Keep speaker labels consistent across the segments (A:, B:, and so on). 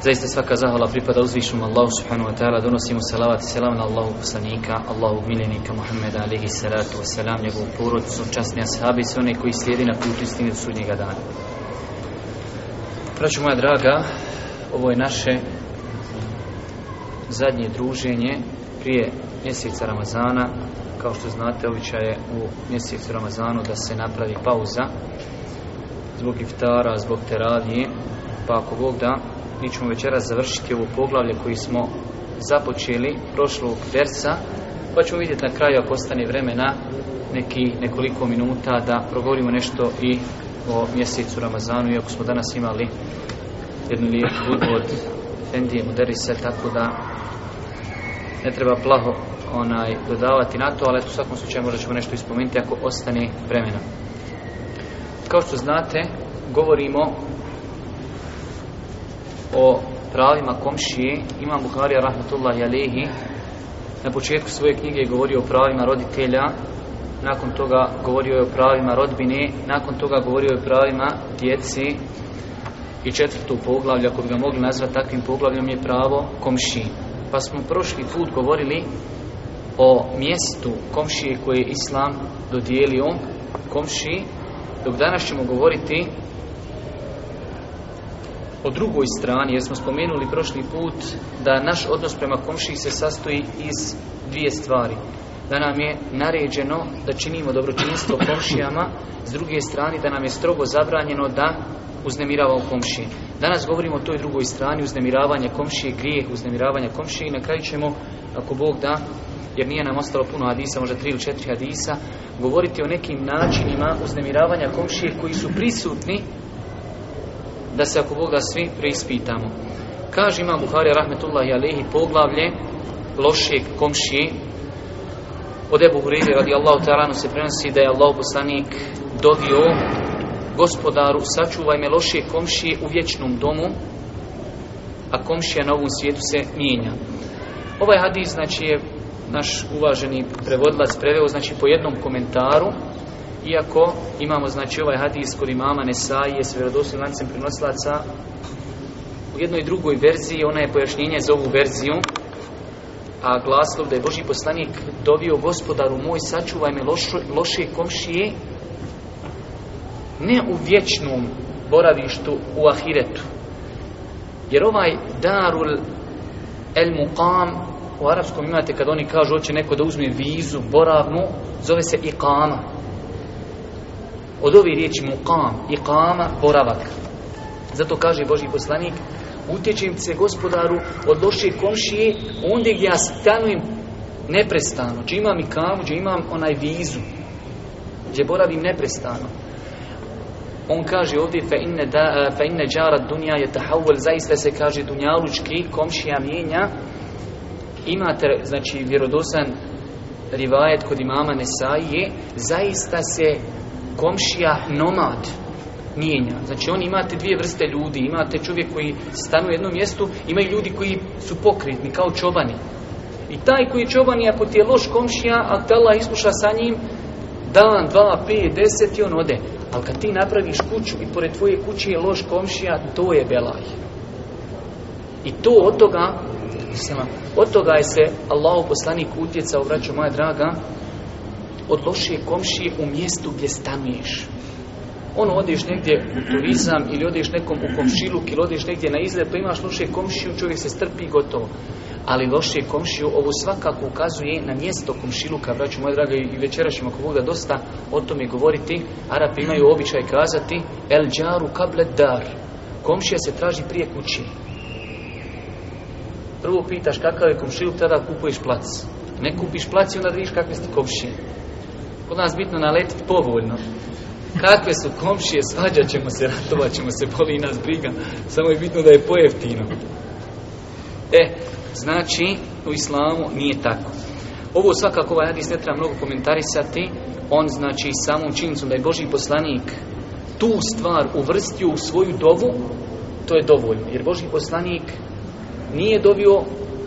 A: Zaista svaka zahvala pripada uzvišnjom Allahu subhanahu wa ta'ala Donosimo salavat i selam na Allahu poslanika Allahu miljenika Muhammeda alihi salatu wa selam Njegovu porodcu, ashabi Sve koji slijedi na putu istinu sudnjega dana Praću moja draga Ovo je naše Zadnje druženje Prije mjeseca Ramazana Kao što znate običaj je u mjesecu Ramazanu Da se napravi pauza Zbog iftara, zbog teravije Pa ako Bog da mi ćemo večeras završiti ovo poglavlje koji smo započeli prošlog versa, pa ćemo vidjeti na kraju ako ostane vremena neki nekoliko minuta da progovorimo nešto i o mjesecu Ramazanu, iako smo danas imali jednu lijepu od Fendije, Muderise, tako da ne treba plaho onaj dodavati na to, ali u svakom slučaju možda ćemo nešto ispomenuti ako ostane vremena. Kao što znate, govorimo o pravima komšije, Imam Buharija rahmatullahi alehi na početku svoje knjige je govorio o pravima roditelja, nakon toga govorio je o pravima rodbine, nakon toga govorio je o pravima djeci i četvrto poglavlje, ako bi ga mogli nazvati takvim poglavljom, je pravo komši Pa smo prošli put govorili o mjestu komšije koje je Islam dodijelio komšiji, dok danas ćemo govoriti o drugoj strani, jer smo spomenuli prošli put da naš odnos prema komšiji se sastoji iz dvije stvari. Da nam je naređeno da činimo dobročinstvo komšijama, s druge strane da nam je strogo zabranjeno da u komšije. Danas govorimo o toj drugoj strani uznemiravanja komšije, grijeh uznemiravanja komšije i na kraju ćemo, ako Bog da, jer nije nam ostalo puno hadisa, možda tri ili četiri hadisa, govoriti o nekim načinima uznemiravanja komšije koji su prisutni da se ako Boga svi preispitamo. Kaže Imam Buhari rahmetullahi alehi poglavlje lošijeg komšije od Ebu radi Allahu Taranu se prenosi da je Allah poslanik dovio gospodaru sačuvaj me lošije komšije u vječnom domu a komšija na ovom svijetu se mijenja. Ovaj hadis znači je naš uvaženi prevodilac preveo znači po jednom komentaru iako imamo znači ovaj hadis kod imama Nesaije s vjerodostojnim lancem prenosilaca u jednoj drugoj verziji ona je pojašnjenje za ovu verziju a glaslov da je Boži poslanik dovio gospodaru moj sačuvaj me lošo, loše komšije ne u vječnom boravištu u ahiretu jer ovaj darul el muqam u arapskom imate kad oni kažu hoće neko da uzme vizu boravnu zove se iqama od ove riječi muqam iqama, boravak. Zato kaže Boži poslanik utječem se gospodaru od loše komšije ondje gdje ja stanujem neprestano. Gdje imam i gdje imam onaj vizu. Gdje boravim neprestano. On kaže ovdje fa inne, da, dunja je zaista se kaže dunjalučki komšija mijenja imate znači vjerodosan rivajet kod imama Nesaije zaista se komšija nomad mijenja. Znači oni imate dvije vrste ljudi, imate čovjek koji stanu u jednom mjestu, imaju ljudi koji su pokretni, kao čobani. I taj koji je čobani, ako ti je loš komšija, a te Allah isluša sa njim, dan, dva, pet, deset i on ode. Ali kad ti napraviš kuću i pored tvoje kuće je loš komšija, to je belaj. I to od toga, od toga je se Allah poslanik utjecao, vraću moja draga, od lošije komšije u mjestu gdje stanuješ. Ono odeš negdje u turizam ili odeš nekom u komšiluk ili odeš negdje na izlet pa imaš lošije komšiju, čovjek se strpi gotovo. Ali lošije komšiju, ovo svakako ukazuje na mjesto komšiluka, braću moje draga, i večera ćemo ako dosta o tome govoriti. Arapi imaju običaj kazati El džaru kable dar. Komšija se traži prije kući. Prvo pitaš kakav je komšiluk, tada kupuješ plac. Ne kupiš plac i onda vidiš kakve ste komšije. Kod nas bitno naletiti povoljno. Kakve su komšije, svađat ćemo se, ratovat ćemo se, boli nas briga. Samo je bitno da je pojeftino. E, znači, u islamu nije tako. Ovo svakako ovaj hadis ne treba mnogo komentarisati. On znači samom činjenicom da je Boži poslanik tu stvar uvrstio u svoju dovu, to je dovoljno. Jer Boži poslanik nije dobio,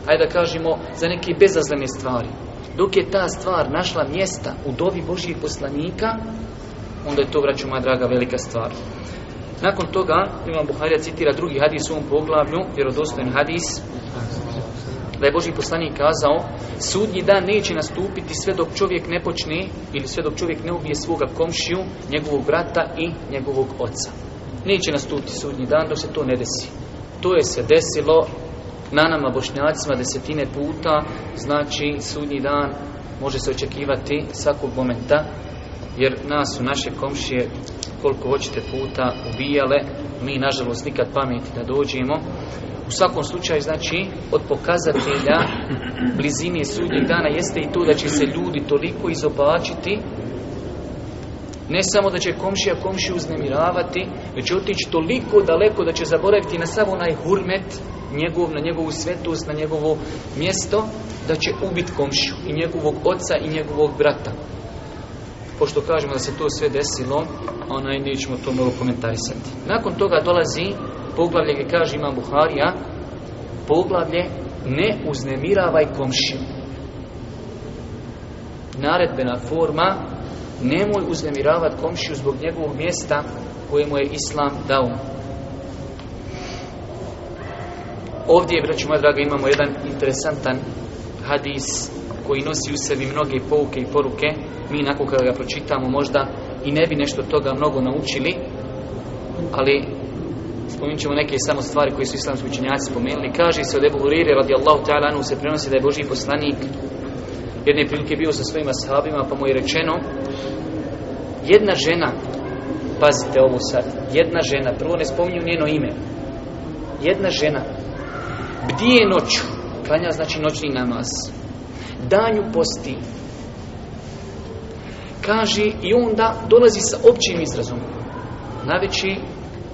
A: ajde da kažemo, za neke bezazlene stvari. Dok je ta stvar našla mjesta u dovi Božjih poslanika, onda je to, vraću moja draga, velika stvar. Nakon toga, Imam Buharija citira drugi hadis u ovom poglavlju, vjerodostojen hadis, da je Boži poslanik kazao sudnji dan neće nastupiti sve dok čovjek ne počne ili sve dok čovjek ne ubije svoga komšiju, njegovog brata i njegovog oca. Neće nastupiti sudnji dan dok se to ne desi. To je se desilo na nama bošnjacima desetine puta, znači sudnji dan može se očekivati svakog momenta, jer nas su naše komšije koliko hoćete puta ubijale, mi nažalost nikad pameti da dođemo. U svakom slučaju, znači, od pokazatelja blizini sudnjeg dana jeste i to da će se ljudi toliko izobačiti ne samo da će komšija komšiju uznemiravati, već će otići toliko daleko da će zaboraviti na sav onaj hurmet njegov, na njegovu svetost, na njegovo mjesto, da će ubit komšu i njegovog oca i njegovog brata. Pošto kažemo da se to sve desilo, onaj nećemo to malo komentarisati. Nakon toga dolazi poglavlje gdje kaže Imam Buharija, poglavlje ne uznemiravaj komšiju. Naredbena forma nemoj uznemiravati komšiju zbog njegovog mjesta kojemu je Islam dao. Ovdje, braću moja draga, imamo jedan interesantan hadis koji nosi u sebi mnoge pouke i poruke. Mi nakon kada ga pročitamo možda i ne bi nešto toga mnogo naučili, ali spominut ćemo neke samo stvari koje su islamski učenjaci spomenuli. Kaže se od Ebu Hurire radijallahu ta'ala se prenosi da je Boži poslanik jedne prilike bio sa svojima sahabima pa mu je rečeno jedna žena pazite ovo sad jedna žena, prvo ne spominju njeno ime jedna žena Bdije noću? Klanja znači noćni namaz. Danju posti. Kaže i onda dolazi sa općim izrazom. Najveći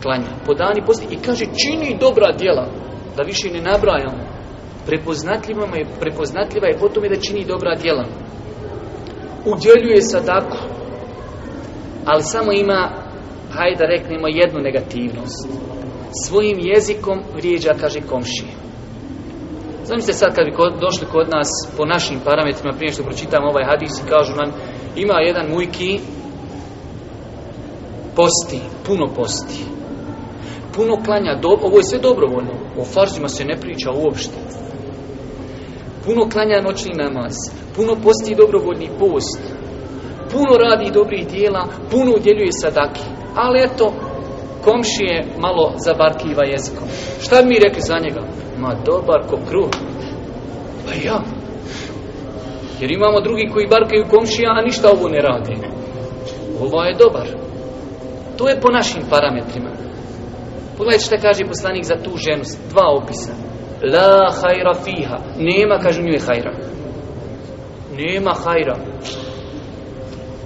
A: klanja. Po dani posti i kaže čini dobra djela. Da više ne nabrajam, Prepoznatljiva je, prepoznatljiva je po tome da čini dobra djela. Udjeljuje sadaku. Ali samo ima, hajde da reknemo, jednu negativnost. Svojim jezikom vrijeđa, kaže komšije. Zamislite sad kad bi došli kod nas po našim parametrima, prije što pročitam ovaj hadis i kažu nam, ima jedan mujki posti, puno posti. Puno klanja, ovo je sve dobrovoljno, o farzima se ne priča uopšte. Puno klanja noćni namaz, puno posti dobrovoljni post, puno radi dobrih dijela, puno udjeljuje sadaki. Ali eto, komšije malo zabarkiva jezikom. Šta bi mi rekli za njega? ma dobar ko kruh. Pa ja. Jer imamo drugi koji barkaju komšija, a ništa ovo ne radi. Ovo je dobar. To je po našim parametrima. Pogledajte što kaže poslanik za tu ženu. Dva opisa. La hajra fiha. Nema, kažu nju je hajra. Nema hajra.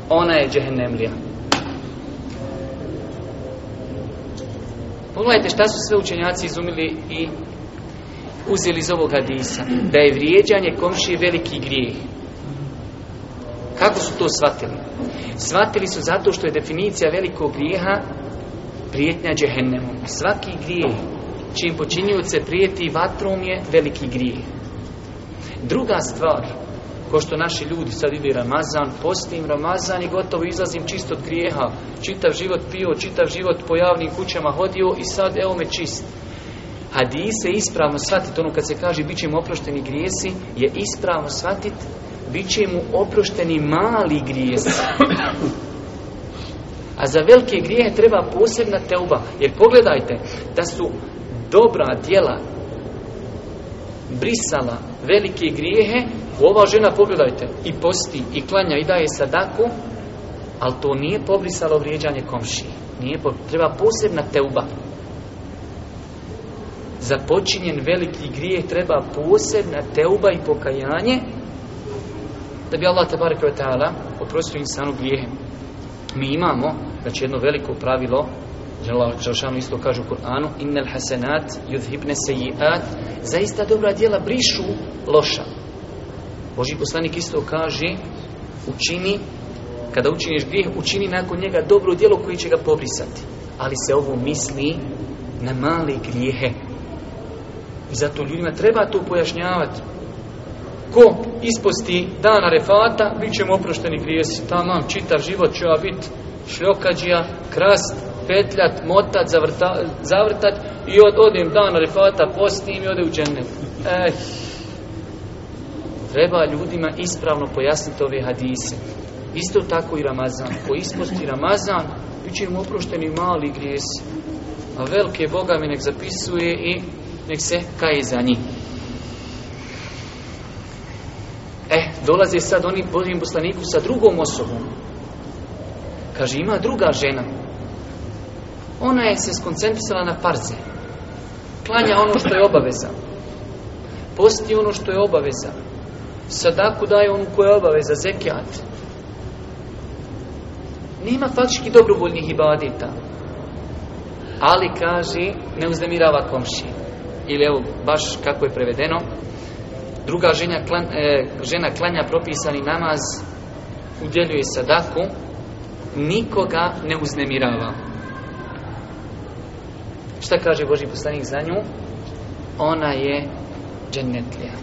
A: Ona je džehennemlija. Pogledajte šta su sve učenjaci izumili i uzeli iz ovog hadisa? Da je vrijeđanje komšije veliki grijeh. Kako su to shvatili? Shvatili su zato što je definicija velikog grijeha prijetnja džehennemom. Svaki grijeh čim se prijeti vatrom je veliki grijeh. Druga stvar, ko što naši ljudi sad ide Ramazan, postim Ramazan i gotovo izlazim čist od grijeha. Čitav život pio, čitav život po javnim kućama hodio i sad evo me čist hadise ispravno shvatiti, ono kad se kaže bit će mu oprošteni grijesi, je ispravno shvatiti bit će mu oprošteni mali grijesi. A za velike grijehe treba posebna teuba. Jer pogledajte da su dobra djela brisala velike grijehe, ova žena pogledajte i posti i klanja i daje sadaku, ali to nije pobrisalo vrijeđanje komši. Nije, treba posebna teuba. Započinjen veliki grijeh treba posebna teuba i pokajanje da bi Allah tebara wa ta'ala oprostio insanu grijehe. Mi imamo, znači jedno veliko pravilo Žalšanu isto kaže u Kur'anu Innel hasenat yudhibne sejiat Zaista dobra djela brišu loša Boži poslanik isto kaže Učini Kada učiniš grijeh Učini nakon njega dobro djelo koji će ga pobrisati Ali se ovo misli Na mali grijehe i zato ljudima treba to pojašnjavati. Ko isposti dana refata, bit ćemo oprošteni grijesi. tamo čitav život će ja biti šljokađija, krast, petljat, motat, zavrtat i od, odem dana refata, postim i ode u džennet. Eh, treba ljudima ispravno pojasniti ove hadise. Isto tako i Ramazan. Ko isposti Ramazan, bit ćemo oprošteni mali grijesi. A velike Boga mi nek zapisuje i nek se kaje za njih. E, eh, dolaze sad oni Božim poslaniku sa drugom osobom. Kaže, ima druga žena. Ona je se skoncentrisala na parce. Klanja ono što je obaveza. Posti ono što je obaveza. Sadaku daje onu koja je obaveza, zekijat. Nema faktički dobrovoljnih ibadita, Ali kaže, ne uznemirava komšije ili evo baš kako je prevedeno druga žena, klan, e, žena klanja propisani namaz udjeljuje sadaku nikoga ne uznemirava šta kaže Boži poslanik za nju ona je džennetlija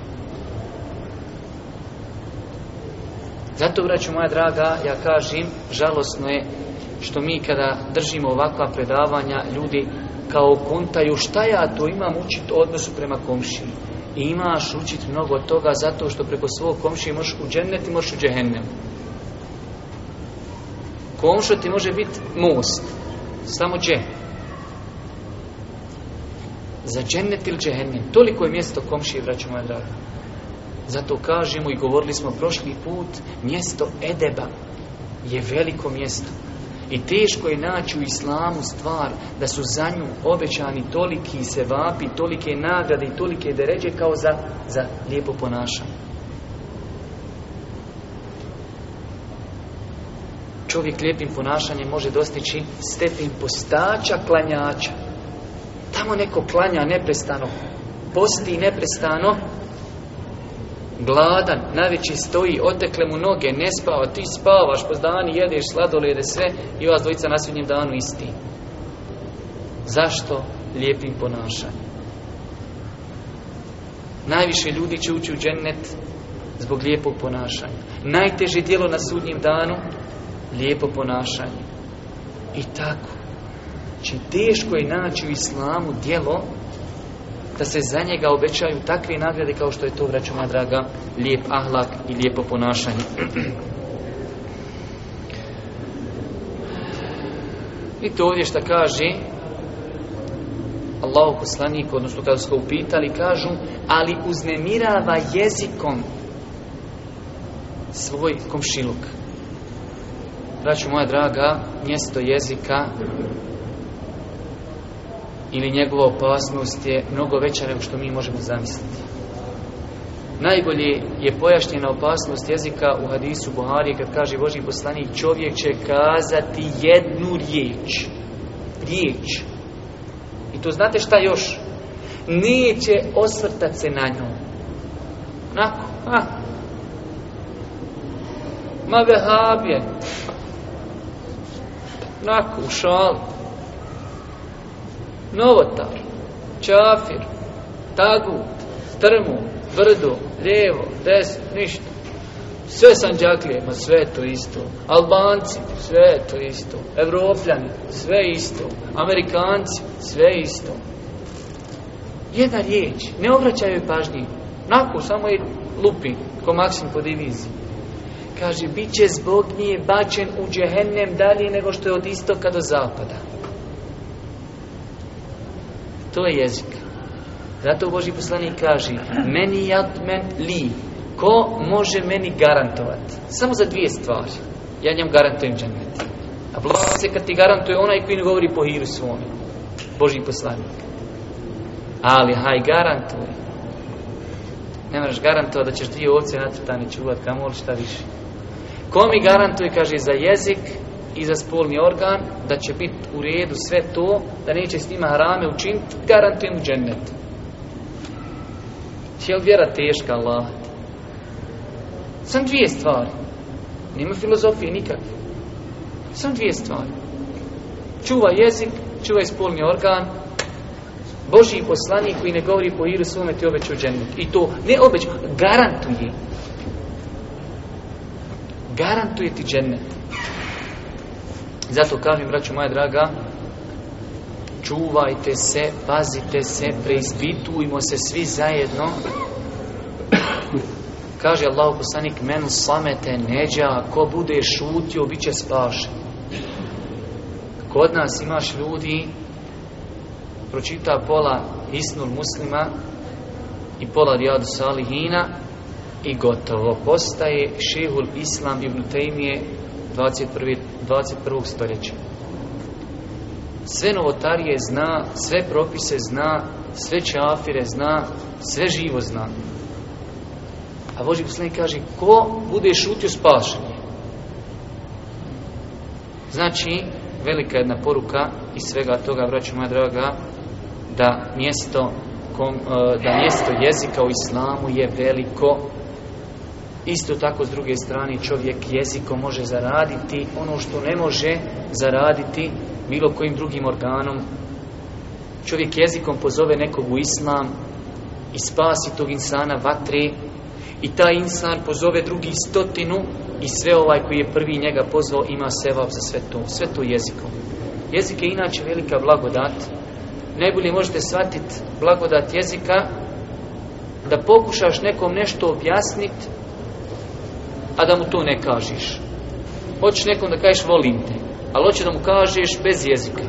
A: zato vraću moja draga ja kažem žalosno je što mi kada držimo ovakva predavanja ljudi kao kontaju šta ja to imam učit odnosu prema komšiji. I imaš učit mnogo toga zato što preko svog komši možeš u džennet i možeš u džehennem. Komšo ti može biti most, samo dže. Za džennet ili džehennem, toliko je mjesto komšije, vraćamo moja draga. Zato kažemo i govorili smo prošli put, mjesto Edeba je veliko mjesto. I teško je naći u islamu stvar da su za nju obećani toliki sevapi, tolike nagrade i tolike deređe kao za, za lijepo ponašanje. Čovjek lijepim ponašanjem može dostići stepen postača klanjača. Tamo neko klanja neprestano, posti neprestano, gladan, najveći stoji, otekle mu noge, ne spava, ti spavaš, pozdani jedeš sladolede, sve i vas dvojica na svijednjem danu isti. Zašto lijepim ponašanjem? Najviše ljudi će ući u džennet zbog lijepog ponašanja. Najteže djelo na sudnjem danu, lijepo ponašanje. I tako. će teško je naći u islamu djelo da se za njega obećaju takve nagrade kao što je to, vraćamo, draga, lijep ahlak i lijepo ponašanje. I to ovdje što kaže Allaho poslanik, odnosno kada su upitali, kažu, ali uznemirava jezikom svoj komšiluk. Braću moja draga, mjesto jezika ili njegova opasnost je mnogo veća nego što mi možemo zamisliti. Najbolje je pojašnjena opasnost jezika u hadisu boharije kad kaže Boži poslanik čovjek će kazati jednu riječ. Riječ. I to znate šta još? Neće osvrtati se na nju. Nako, ha. Ma vehabje. u šalu novotar, čafir, tagut, trmu, brdo, lijevo, desno, ništa. Sve Sanđaklije, ma sve to isto. Albanci, sve to isto. Evropljani, sve isto. Amerikanci, sve isto. Jedna riječ, ne obraćaju pažnji. Nakon samo i lupi, ko Maksim po diviziji. Kaže, bit će zbog nje bačen u džehennem dalje nego što je od istoka do zapada. To je jezik. Zato Boži poslanik kaže Meni men li Ko može meni garantovati? Samo za dvije stvari. Ja njemu garantujem A se kad ti garantuje onaj koji ne govori po hiru svome. Boži poslanik. Ali haj garantuje. Ne moraš garantovati da ćeš dvije ovce natrtane čuvat kamol šta više. Ko mi garantuje, kaže, za jezik, i za spolni organ, da će biti u redu sve to, da neće s njima rame učiniti, garantujem u džennet. Je li vjera teška, Allah? Sam dvije stvari. Nema filozofije nikakve. Sam dvije stvari. Čuva jezik, čuva spolni organ, Boži poslanik koji ne govori po iru svome ti obećao džennet. I to ne obeću, garantuje. Garantuje ti džennet. I zato kažem, braću moja draga, čuvajte se, pazite se, preispitujmo se svi zajedno. Kaže Allah poslanik, menu samete neđa, ko bude šutio, bit će spašen. Kod nas imaš ljudi, pročita pola Isnul muslima i pola Rijadu Salihina i gotovo. Postaje šehul Islam ibn Tejmije 21. 21. stoljeća. Sve novotarije zna, sve propise zna, sve čafire zna, sve živo zna. A Boži poslanik kaže, ko bude šutio spašen Znači, velika jedna poruka i svega toga, vraću moja draga, da mjesto, e, da mjesto jezika u islamu je veliko Isto tako s druge strane čovjek jezikom može zaraditi ono što ne može zaraditi bilo kojim drugim organom. Čovjek jezikom pozove nekog u islam i spasi tog insana vatri i taj insan pozove drugi stotinu i sve ovaj koji je prvi njega pozvao ima sevap za sve to, sve to jezikom. Jezik je inače velika blagodat. Najbolje možete shvatiti blagodat jezika da pokušaš nekom nešto objasniti a da mu to ne kažeš. Hoćeš nekom da kažeš volim te, ali hoće da mu kažeš bez jezika.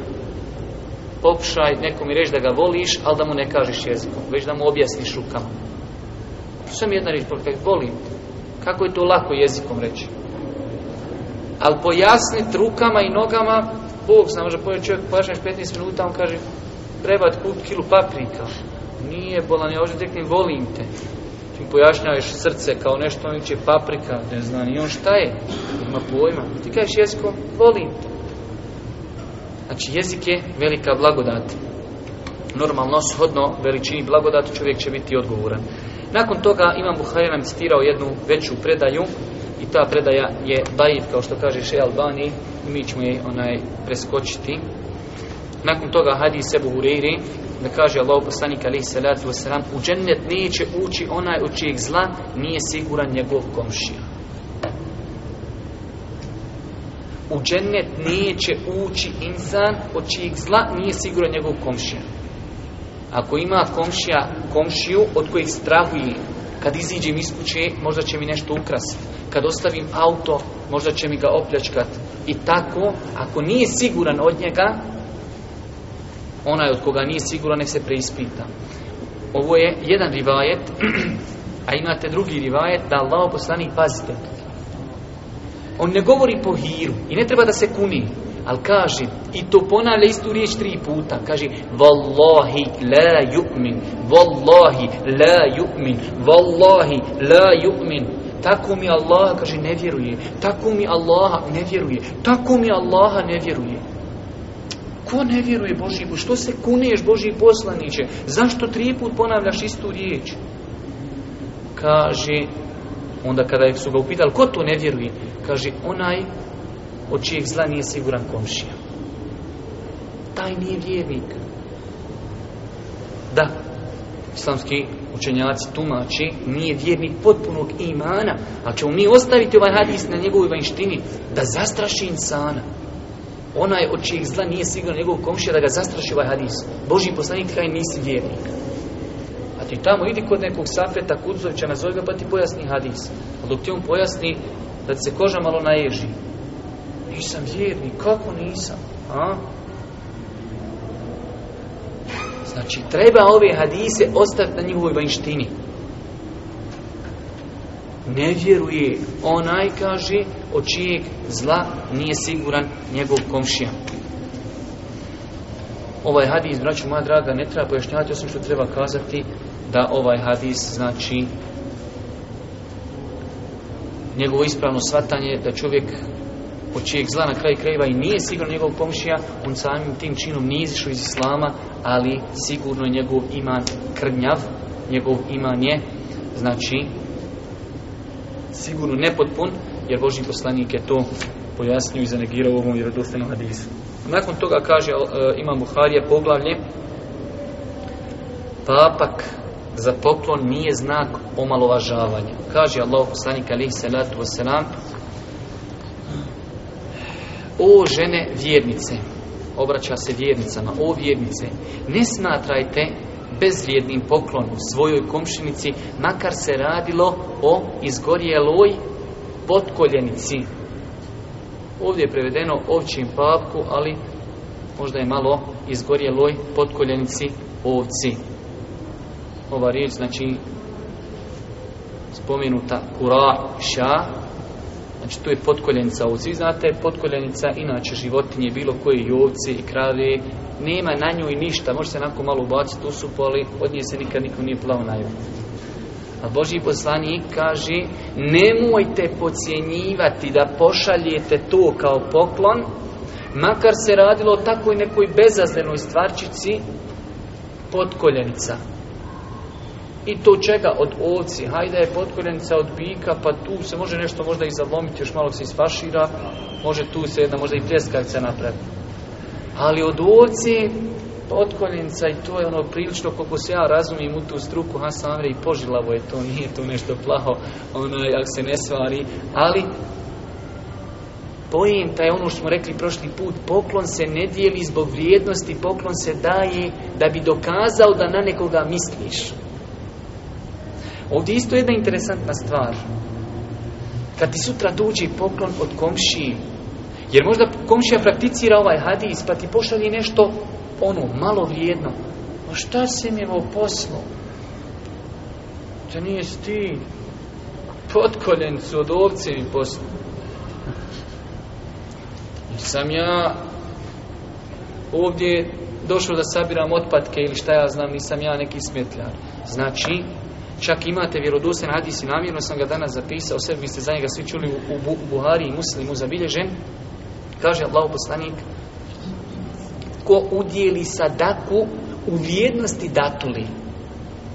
A: Pokušaj nekom i reći da ga voliš, ali da mu ne kažeš jezikom, već da mu objasniš rukama. Sam jedna riječ, volim te. Kako je to lako jezikom reći? Ali pojasniti rukama i nogama, Bog zna, može pojeti čovjek, pojašnjaš 15 minuta, on kaže, treba kupiti kilu paprika. Nije bolan, ja ovdje volim te pojašnjavaš srce kao nešto, on će paprika, ne zna ni on šta je, ima pojma. Ti kažeš jezikom, volim te. Znači jezik je velika blagodat. Normalno, shodno veličini blagodati čovjek će biti odgovoran. Nakon toga Imam Buhari nam citirao jednu veću predaju i ta predaja je daif, kao što kaže Še Albani, i mi ćemo je onaj preskočiti. Nakon toga hadis u Hureyri, da kaže Allah poslanik alaih salatu wasalam u džennet neće ući onaj od čijeg zla nije siguran njegov komšija u džennet neće ući insan od čijeg zla nije siguran njegov komšija ako ima komšija komšiju od kojih strahuje kad iziđem iz kuće možda će mi nešto ukrasiti kad ostavim auto možda će mi ga opljačkati i tako ako nije siguran od njega onaj od koga nije siguran nek se preispita. Ovo je jedan rivajet, a imate drugi rivajet da Allah poslani pazite. On ne govori po hiru i ne treba da se kuni, ali kaže, i to ponavlja istu riječ tri puta, kaže Wallahi la yu'min, Wallahi la yu'min, Wallahi la yu'min. Tako mi Allah kaže, ne vjeruje. Tako mi Allaha ne vjeruje. Tako mi Allaha ne vjeruje. Ko ne vjeruje Božji Što se kuneš Božji poslaniće? Zašto tri put ponavljaš istu riječ? Kaže, onda kada su ga upitali, ko to ne vjeruje? Kaže, onaj od čijeg zla nije siguran komšija. Taj nije vjernik. Da, islamski učenjaci tumači, nije vjernik potpunog imana, ali ćemo mi ostaviti ovaj hadis na njegovoj vanjštini, da zastraši insana onaj od čijeg zla nije sigurno njegov komšija da ga zastraši ovaj hadis. Boži poslanik kaj nisi vjernik. A ti tamo idi kod nekog Safeta kudzovića, nazove ga pa ti pojasni hadis. A pa dok ti on pojasni da se koža malo naježi. Nisam vjernik, kako nisam? A? Znači, treba ove hadise ostaviti na njihovoj vanjštini ne vjeruje onaj, kaže, od čijeg zla nije siguran njegov komšija. Ovaj hadis, braću moja draga, ne treba pojašnjavati, osim što treba kazati da ovaj hadis znači njegovo ispravno shvatanje da čovjek od čijeg zla na kraju krajeva i nije siguran njegov komšija, on samim tim činom nije izišao iz islama, ali sigurno njegov iman krnjav, njegov iman je, znači, sigurno nepotpun, jer Boži poslanik je to pojasnio i zanegirao u ovom vjerodostanom hadisu. Nakon toga kaže e, Imam Buharija poglavlje Papak za poklon nije znak omalovažavanja. Kaže Allah poslanik alihi salatu wasalam O žene vjernice obraća se vjernicama, o vjernice ne smatrajte bezvrijednim poklonom svojoj komšinici, makar se radilo o izgorjeloj potkoljenici. Ovdje je prevedeno ovčim papku, ali možda je malo izgorjeloj potkoljenici ovci. Ova riječ znači spomenuta kuraša, znači tu je potkoljenica ovci. Vi znate, potkoljenica inače životinje, bilo koje i ovci i krave nema na njoj i ništa, može se onako malo ubaciti u supu, ali od nje se nikad niko nije plao najbolje. A Boži poslanik kaže, nemojte pocijenjivati da pošaljete to kao poklon, makar se radilo o takvoj nekoj bezazlenoj stvarčici potkoljenica. I to čega? Od ovci. Hajde je potkoljenica od bika, pa tu se može nešto možda i zalomiti, još malo se isfašira, može tu se jedna možda i pljeskavica napraviti. Ali od od i to je ono prilično koliko se ja razumijem u tu struku Hasan Amre i požilavo je to, nije to nešto plaho onaj, ako se ne svari ali pojenta je ono što smo rekli prošli put poklon se ne dijeli zbog vrijednosti poklon se daje da bi dokazao da na nekoga misliš ovdje isto jedna interesantna stvar kad ti sutra dođe poklon od komšije jer možda komšija prakticira ovaj hadis, pa ti pošalji nešto, ono, malo vrijedno. A šta si mi ovo poslo? Da nije sti. potkoljencu od ovce mi Sam ja ovdje došao da sabiram otpadke ili šta ja znam, nisam ja neki smetljar. Znači, čak imate vjerodostan hadis i namjerno sam ga danas zapisao, sve ste za njega svi čuli u, u Buhari i Muslimu zabilježen. Kaže Allah poslanik, ko udjeli sadaku u vrijednosti datuli.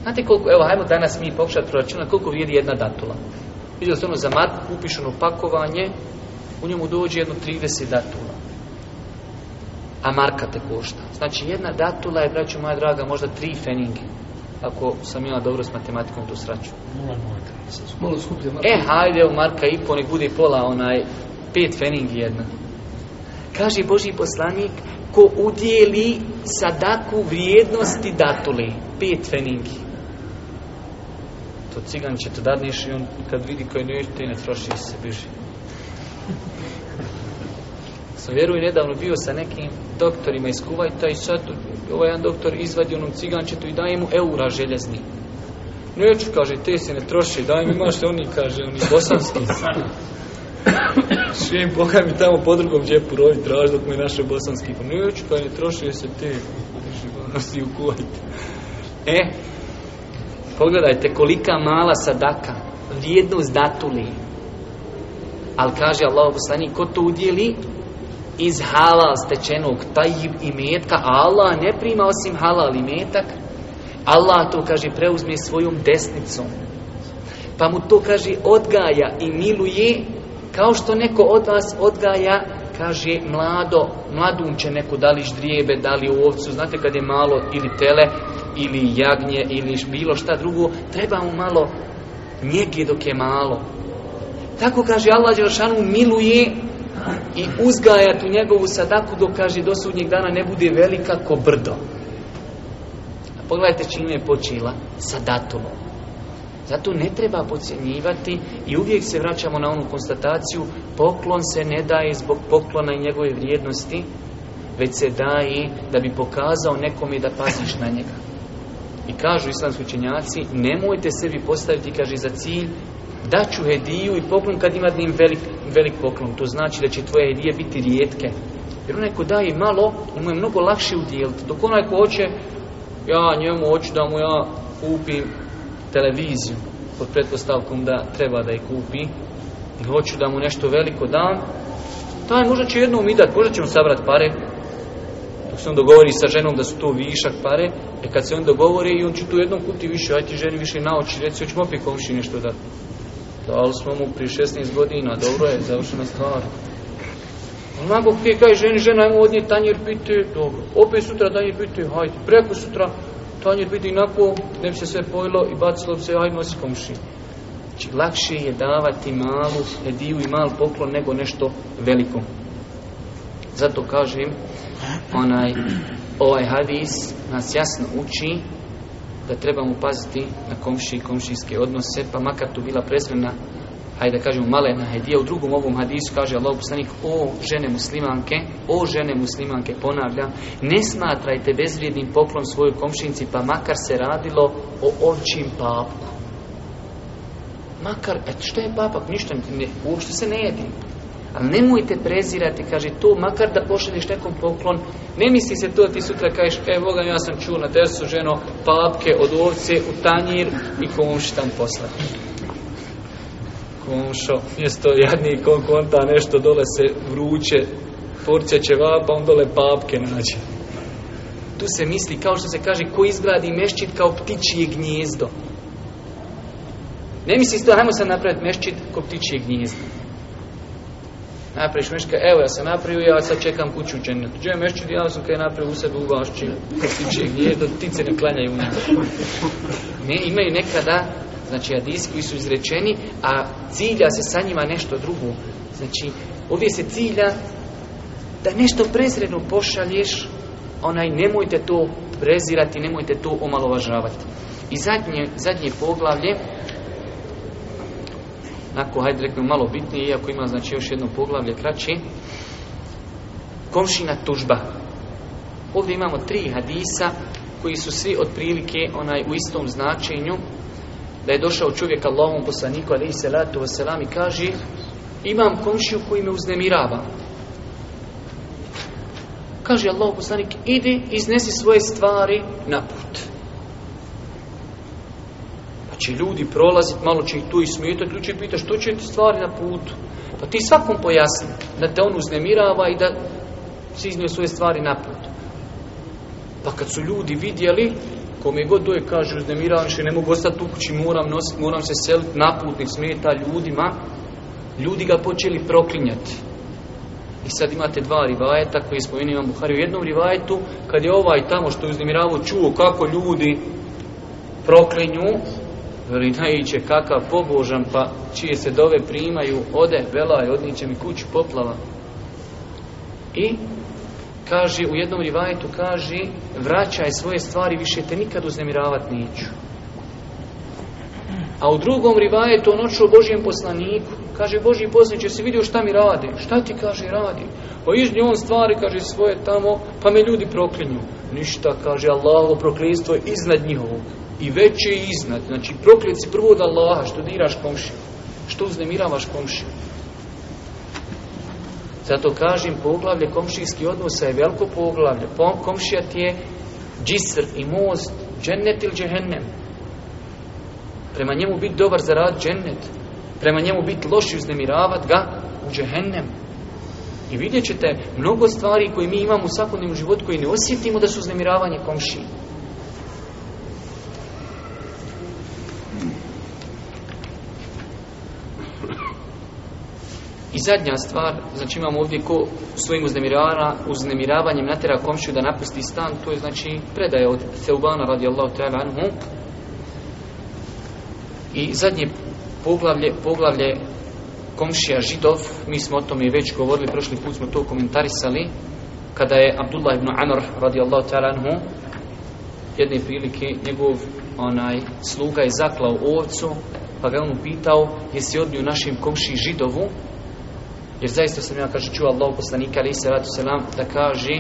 A: Znate koliko, evo, hajmo danas mi pokušati proračunati koliko vrijedi jedna datula. Vidjeli ste ono za marku upišeno pakovanje, u njemu dođe jedno 30 datula. A marka te košta. Znači jedna datula je, braću moja draga, možda tri feninge. Ako sam imala dobro s matematikom tu sraću. E, hajde, marka i po, nek bude pola, onaj, pet feningi jedna. Kaže Boži poslanik, ko udjeli sadaku vrijednosti datule, pet feningi. To cigan će to dadneš i on kad vidi koji ne ne troši se biži. Sam vjerujem nedavno bio sa nekim doktorima iz Kuvajta i sad ovaj jedan doktor izvadi onom cigančetu i daje mu eura željezni. Neću, kaže, te se ne troši, daj mi možete oni, kaže, oni bosanski. Svim pokaj mi tamo po drugom džepu rovi traži dok je naše bosanski ponujući, kad pa ne trošio se te živanosti u E, pogledajte kolika mala sadaka, vrijednost datuli. Ali kaže Allah poslani, ko to udjeli? Iz halal stečenog taj i a Allah ne prima osim halal metak. Allah to, kaže, preuzme svojom desnicom. Pa mu to, kaže, odgaja i miluje kao što neko od vas odgaja, kaže mlado, mladunče neko da li ždrijebe, da li ovcu, znate kad je malo ili tele, ili jagnje, ili bilo šta drugo, treba mu malo njegi dok je malo. Tako kaže Allah Đeršanu miluje i uzgaja tu njegovu sadaku dok kaže do sudnjeg dana ne bude velika ko brdo. Pogledajte čime je počela sadatomom. Zato ne treba podcjenjivati i uvijek se vraćamo na onu konstataciju poklon se ne daje zbog poklona i njegove vrijednosti, već se daje da bi pokazao nekome da paziš na njega. I kažu islamski učenjaci, nemojte sebi postaviti, kaže, za cilj da ću hediju i poklon kad ima im velik, poklon. To znači da će tvoje hedije biti rijetke. Jer onaj ko daje malo, on mu je mnogo lakše udjeliti. Dok onaj ko hoće, ja njemu hoću da mu ja kupim televiziju pod pretpostavkom da treba da je kupi i hoću da mu nešto veliko dam, taj možda će jednom i možda će mu sabrat pare, dok se on dogovori sa ženom da su to višak pare, e kad se on dogovori i on će tu jednom kupiti više, aj ti ženi više naoči, reci, hoćemo opet komši nešto dati. Dali smo mu prije 16 godina, dobro je, završena stvar. Onako gdje kaj ženi, žena, ajmo odnijeti tanjer pite, dobro. Opet sutra tanjer pite, hajde, preko sutra, je biti inako, ne bi se sve pojelo i bacilo se, ajmo komši. Znači, lakše je davati malu hediju i mal poklon nego nešto veliko. Zato kažem, onaj, ovaj hadis nas jasno uči da trebamo paziti na komši i komšijske odnose, pa makar tu bila presmena hajde da kažemo na hedija, u drugom ovom hadisu kaže Allah poslanik, o žene muslimanke, o žene muslimanke, ponavljam, ne smatrajte bezvrijednim poklon svojoj komšinci pa makar se radilo o očim papku. Makar, et što je papak, ništa, ne, uopšte se ne jedi. Ali nemojte prezirati, kaže to, makar da pošalješ nekom poklon, ne misli se to ti sutra kažeš, e, ja sam čuo na desu ženo papke od ovce u tanjir i štan poslati komšo, mjesto jadni kon konta nešto, dole se vruće, porcija će vapa, on dole papke nađe. Tu se misli, kao što se kaže, ko izgradi mešćit kao ptičije gnjezdo. Ne misli se, ajmo sad napraviti mešćit kao ptičije gnjezdo. Napraviš meška, evo ja sam napravio, ja sad čekam kuću u džennetu. je mešćit, ja sam kaj napravio u sebi u vašći, ptičije gnjezdo, ptice ne klanjaju u njegu. Ne, imaju nekada Znači, hadisi koji su izrečeni, a cilja se sa njima nešto drugo. Znači, ovdje se cilja da nešto prezredno pošalješ, onaj nemojte to prezirati, nemojte to omalovažavati. I zadnje, zadnje poglavlje, nakon, hajde rekli, malo bitnije, iako ima znači još jedno poglavlje kraće, komšina tužba. Ovdje imamo tri hadisa koji su svi otprilike onaj u istom značenju, da je došao čovjek Allahom poslaniku alaihi salatu wasalam i kaže imam komšiju koji me uznemirava. Kaže Allahom poslanik, idi, iznesi svoje stvari na put. Pa će ljudi prolaziti malo će ih tu i to ljudi će pita što će ti stvari na putu. Pa ti svakom pojasni da te on uznemirava i da si iznio svoje stvari na put. Pa kad su ljudi vidjeli, Kome god doje je, kaže, uznemiravam še, ne mogu ostati u kući, moram nositi, moram se seliti, putnih smeta ljudima. Ljudi ga počeli proklinjati. I sad imate dva rivajeta koji spomenuo Imam U jednom rivajetu, kad je ovaj tamo što je uznemiravao čuo kako ljudi proklinju, veli naiće kakav pobožan, pa čije se dove primaju, ode, velaj, odniće mi kuću, poplava. I Kaže, u jednom rivajetu kaže, vraćaj svoje stvari, više te nikad uznemiravat neću. A u drugom rivajetu on očeo Božijem poslaniku. Kaže, Božji poslije si vidio šta mi radi? Šta ti, kaže, radi? Pa iznio on stvari, kaže, svoje tamo, pa me ljudi proklinju. Ništa, kaže, Allahovo proklinstvo je iznad njihovog. I veće je iznad. Znači, si prvo od Allaha, što diraš komšiju. Što uznemiravaš komšiju. Zato kažem, poglavlje komšijski odnosa je veliko poglavlje. Komšija ti je džisr i most, džennet ili džehennem. Prema njemu biti dobar za rad džennet. Prema njemu biti loš i uznemiravat ga u džehennem. I vidjet ćete mnogo stvari koje mi imamo u svakodnevnom životu koje ne osjetimo da su uznemiravanje komšije. I zadnja stvar, znači imamo ovdje ko svojim uznemiravanjem natjera komšiju da napusti stan, to je znači predaje od radi radijallahu ta'ala anhu. I zadnje poglavlje, poglavlje komšija židov, mi smo o tome i već govorili, prošli put smo to komentarisali, kada je Abdullah ibn Amr radijallahu ta'ala anhu jedne prilike njegov onaj sluga je zaklao ovcu pa ga on upitao jesi odnio našem komši židovu jer zaista sam ja, kaže, čuo Allah poslanika, ali se ratu selam, da kaže,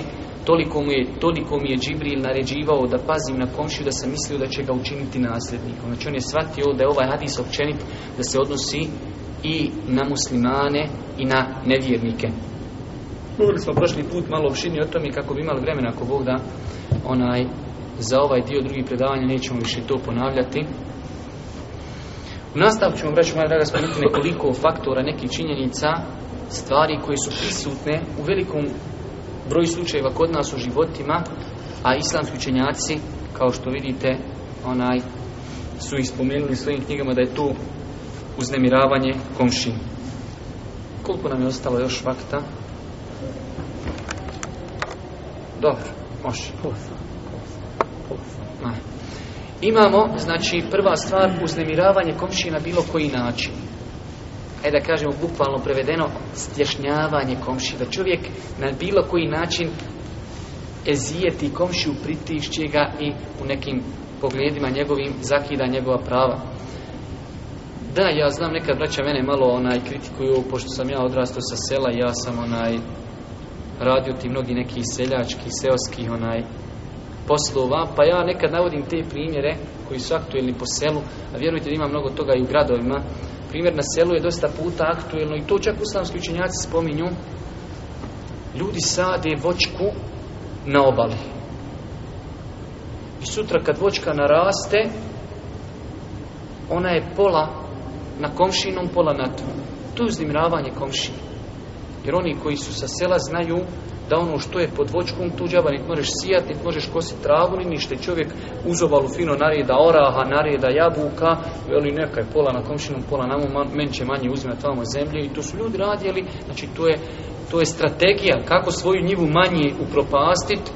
A: toliko je, toliko mi je Džibril naređivao da pazim na komšiju, da sam mislio da će ga učiniti nasljednikom. Znači on je shvatio da je ovaj hadis općenit, da se odnosi i na muslimane i na nevjernike. Govorili smo prošli put malo opširnije o tome kako bi imali vremena ako Bog da onaj za ovaj dio drugi predavanja nećemo više to ponavljati. U nastavku ćemo, braću moja draga, spomenuti nekoliko faktora, nekih činjenica stvari koje su prisutne u velikom broju slučajeva kod nas u životima, a islamski učenjaci, kao što vidite, onaj su ih spomenuli u svojim knjigama da je tu uznemiravanje komši. Koliko nam je ostalo još fakta Dobro, može. Imamo, znači, prva stvar, uznemiravanje komšina bilo koji način e da kažemo bukvalno prevedeno, stješnjavanje komši. Da čovjek na bilo koji način ezijeti komšiju, pritišće ga i u nekim pogledima njegovim zakida njegova prava. Da, ja znam, nekad braća mene malo onaj kritikuju, pošto sam ja odrastao sa sela, ja sam onaj radio ti mnogi neki seljački, seoski onaj poslova, pa ja nekad navodim te primjere koji su aktuelni po selu, a vjerujte da ima mnogo toga i u gradovima, primjer na selu je dosta puta aktuelno i to čak islamski učenjaci spominju ljudi sade vočku na obali i sutra kad vočka naraste ona je pola na komšinom, pola na to to je komšije jer oni koji su sa sela znaju da ono što je pod vočkom tuđava, niti možeš sijati, niti možeš kositi travu, ni ništa. I čovjek uzovalu fino narijeda oraha, narijeda jabuka, veli neka je pola na komšinom, pola na mu, men će manje uzimati tamo zemlje. I to su ljudi radili, znači to je, to je strategija kako svoju njivu manje upropastiti,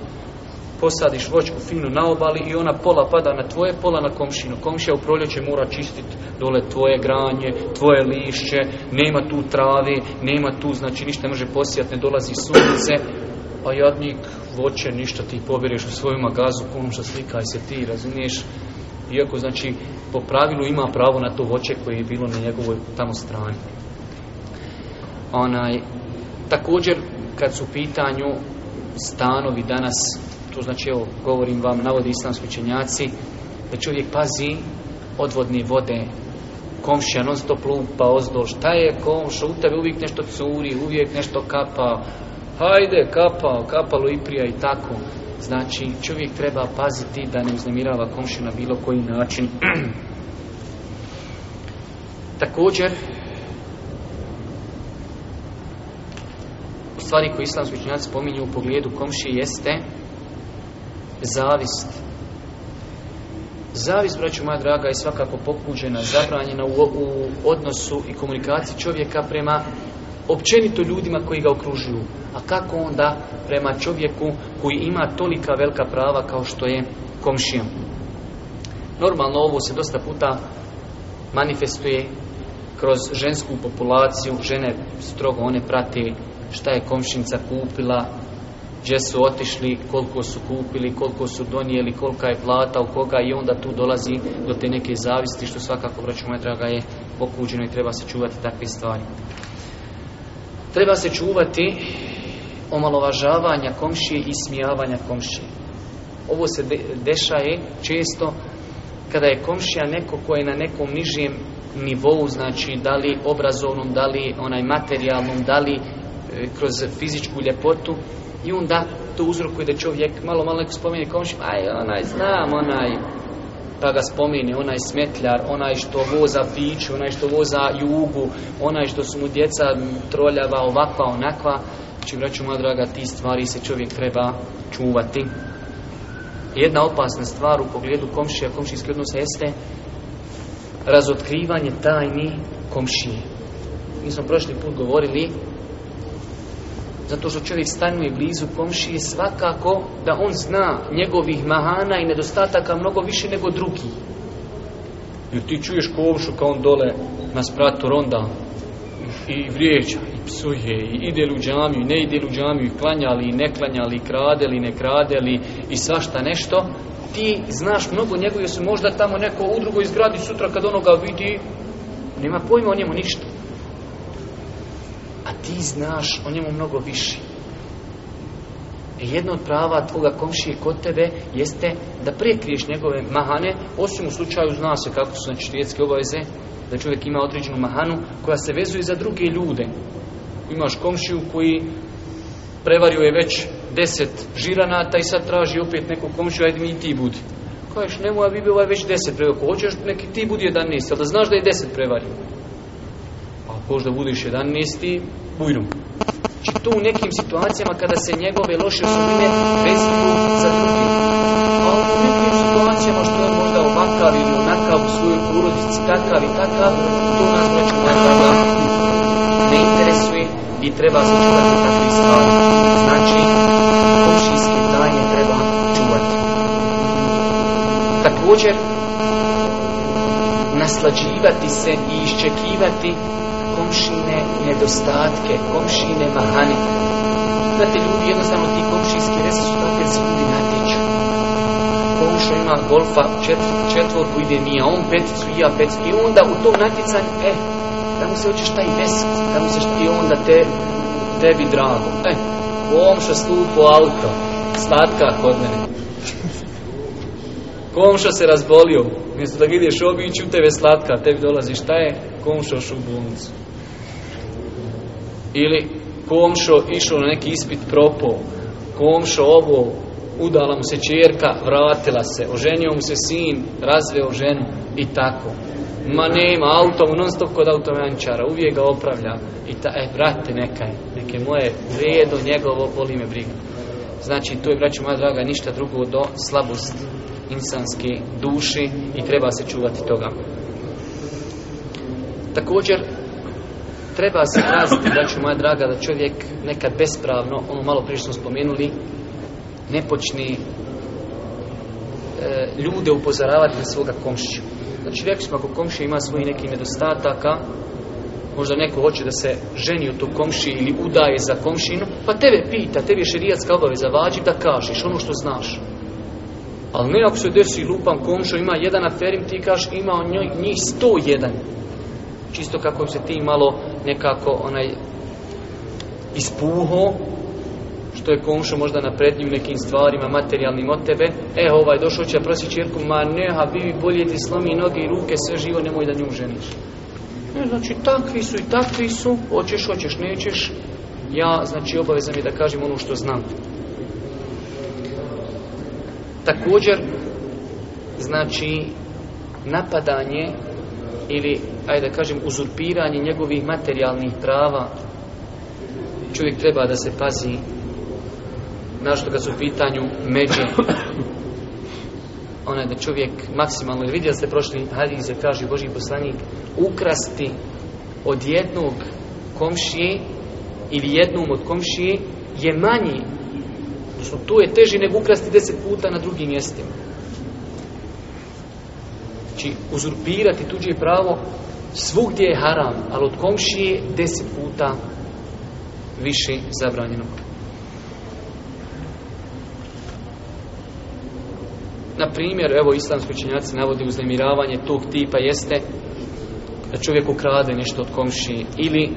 A: posadiš vočku finu na obali i ona pola pada na tvoje, pola na komšinu. Komšija u proljeće mora čistiti dole tvoje granje, tvoje lišće, nema tu travi, nema tu, znači ništa ne može posijati, ne dolazi sunce pa jadnik voće ništa ti pobjereš u svoju magazu, što slika se ti, razumiješ? Iako znači po pravilu ima pravo na to voće koje je bilo na njegovoj tamo strani. Onaj, također kad su u pitanju stanovi danas, to znači evo govorim vam, navodi islamski čenjaci, da čovjek pazi odvodne vode, komšija non stop lupa ozdol, šta je komša, u tebe uvijek nešto curi, uvijek nešto kapa, Hajde, kapao, kapalo i prija i tako. Znači, čovjek treba paziti da ne uznemirava komšiju na bilo koji način. Također, u stvari koje islamski spominju u pogledu komši jeste zavist. Zavist, braću moja draga, je svakako pokuđena, zabranjena u odnosu i komunikaciji čovjeka prema općenito ljudima koji ga okružuju. A kako onda prema čovjeku koji ima tolika velika prava kao što je komšija. Normalno ovo se dosta puta manifestuje kroz žensku populaciju. Žene strogo one prati šta je komšinca kupila, gdje su otišli, koliko su kupili, koliko su donijeli, kolika je plata, u koga i onda tu dolazi do te neke zavisti što svakako, braću moja draga, je pokuđeno i treba se čuvati takve stvari. Treba se čuvati omalovažavanja komšije i smijavanja komšije. Ovo se de dešaje često kada je komšija neko ko je na nekom nižijem nivou, znači da li obrazovnom, da li onaj materijalnom, da li e, kroz fizičku ljepotu i onda to uzrokuje da čovjek malo malo neko spomeni komšiju, aj onaj znam, onaj pa ga spomeni onaj smetljar, onaj što voza piću, onaj što voza jugu, onaj što su mu djeca troljava ovakva, onakva. Znači, vraću moja draga, ti stvari se čovjek treba čuvati. Jedna opasna stvar u pogledu komšija, komšijski odnos jeste razotkrivanje tajni komšije. Mi smo prošli put govorili zato što čovjek stanuje blizu komšije svakako da on zna njegovih mahana i nedostataka mnogo više nego drugi. Jer ti čuješ komšu kao on dole na spratu ronda i vrijeđa i psuje i ide u i ne ide u džamiju i klanja i ne klanja i kradeli i ne krade i svašta nešto ti znaš mnogo njegovi su možda tamo neko u drugoj zgradi sutra kad onoga vidi nema pojma o njemu ništa ti znaš o njemu mnogo više. I e, jedno od prava tvoga komšije kod tebe jeste da prekriješ njegove mahane, osim u slučaju zna se kako su znači švijetske obaveze, da čovjek ima određenu mahanu koja se vezuje za druge ljude. Imaš komšiju koji prevario je već deset žiranata i sad traži opet neku komšiju, ajde mi i ti budi. Kažeš, ne moja bi ovaj već deset prevario. hoćeš, neki ti budi jedanaest ali da znaš da je deset prevario. A pa da budiš jedanesti, bujrum. Znači tu u nekim situacijama kada se njegove loše osobine vezuju za drugi. A u nekim situacijama što je možda ovakav ili onakav u svojoj porodici, takav i takav, to nas neću ne interesuje i treba se čuvati takve stvari. Znači, komšijske tajne treba čuvati. Također, naslađivati se i iščekivati komšine nedostatke, komšine mahani. Znate, ljudi jednostavno ti komšijski resursi takve se ljudi natječu. Komšo ima golfa čet, četvorku ide nije, on peticu, ja peticu. I onda u tom natjecanju, e, da mu se očeš taj mesec, da mu se šta i onda te, tebi drago. E, komšo stupo auto, slatka kod mene. Komša se razbolio, mjesto da vidiš obiću tebe slatka, tebi dolazi šta je? Komša u ili komšo išao na neki ispit propao, komšo ovo, udala mu se čerka, vratila se, oženio mu se sin, razveo ženu i tako. Ma nema, auto non stop kod automančara, uvijek ga opravlja. I ta, e, brate, neka neke moje vrijedno, njegovo, boli me briga. Znači, tu je, braću moja draga, ništa drugo do slabost insanske duši i treba se čuvati toga. Također, treba se da braću moja draga, da čovjek nekad bespravno, ono malo prije smo spomenuli, ne počni e, ljude upozoravati na svoga komšća. Znači, rekli smo, ako komšija ima svojih nekih nedostataka, možda neko hoće da se ženi u tog komši ili udaje za komšinu, pa tebe pita, tebi je šerijatska obaveza vađi da kažeš ono što znaš. Ali ne ako se desi lupan komšo, ima jedan aferim, ti kaš ima njih njih 101. Čisto kako se ti malo nekako onaj ispuho što je komšo možda na u nekim stvarima materijalnim od tebe, e ovaj došao će prosi čirku, ma ne, a bi bolje ti slomi noge i ruke, sve živo, nemoj da nju ženiš. Ne, znači takvi su i takvi su, hoćeš, hoćeš, nećeš, ja znači obavezam je da kažem ono što znam. Također, znači napadanje ili ajde da kažem, uzurpiranje njegovih materijalnih prava. Čovjek treba da se pazi našto kad su u pitanju međe. Onaj da čovjek maksimalno, jer vidjeli ste prošli hadis kaže kaži Boži poslanik, ukrasti od jednog komšije ili jednom od komšije je manji. Znači tu je teži nego ukrasti deset puta na drugim mjestima. Znači, uzurpirati tuđe pravo Svugdje je haram, ali od komšije deset puta više zabranjeno. Na primjer, evo islamski činjaci navode uznemiravanje tog tipa jeste da čovjek ukrade nešto od komšije ili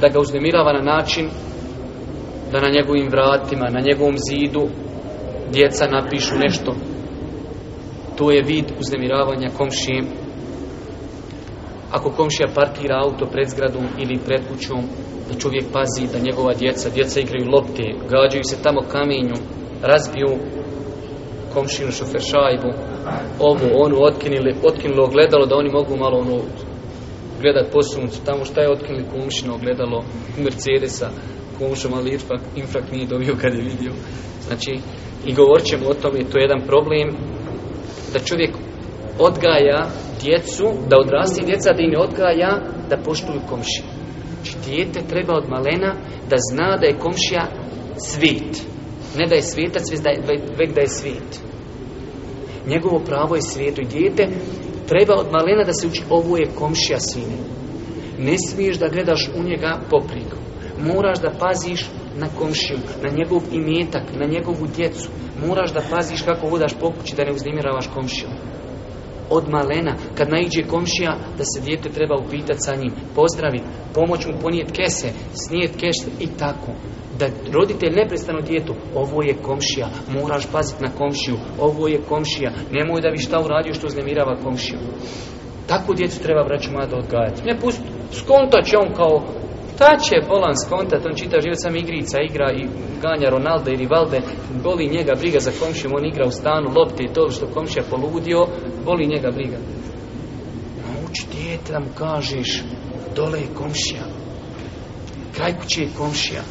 A: da ga uznemirava na način da na njegovim vratima, na njegovom zidu djeca napišu nešto. To je vid uznemiravanja komšije ako komšija parkira auto pred zgradom ili pred kućom, da čovjek pazi da njegova djeca, djeca igraju lopte, gađaju se tamo kamenju, razbiju komšinu šoferšajbu, ovu, onu, otkinili, otkinlo, ogledalo da oni mogu malo ono gledat po suncu, tamo šta je otkinili komšinu, ogledalo Mercedesa, komšo mali infrak, infrak nije dobio kad je vidio. Znači, i govorit ćemo o tome, to je jedan problem da čovjek odgaja djecu, da odrasti djeca, da im je odgaja, da poštuju komšiju. Znači, dijete treba od malena da zna da je komšija svit. Ne da je svijetac, već da je svijet. Njegovo pravo je svijetu i dijete treba od malena da se uči ovo je komšija sine. Ne smiješ da gledaš u njega popriku. Moraš da paziš na komšiju, na njegov imetak, na njegovu djecu. Moraš da paziš kako vodaš pokući, da ne uznimiravaš komšiju od malena, kad naiđe komšija, da se dijete treba upitati sa njim, pozdraviti, pomoć mu ponijeti kese, snijet keš i tako. Da roditelj neprestano djetu, ovo je komšija, moraš paziti na komšiju, ovo je komšija, nemoj da bi šta uradio što uznemirava komšiju. Takvu djecu treba braću odgajati. Ne pusti, skontat će on kao ta će bolan skontat, on čita život sam igrica, igra i ganja Ronalda i Rivalde, boli njega briga za komšijom, on igra u stanu, lopte i to što komšija poludio, boli njega briga. Nauči djetram, mu kažeš, dole je komšija, kraj kuće je komšija.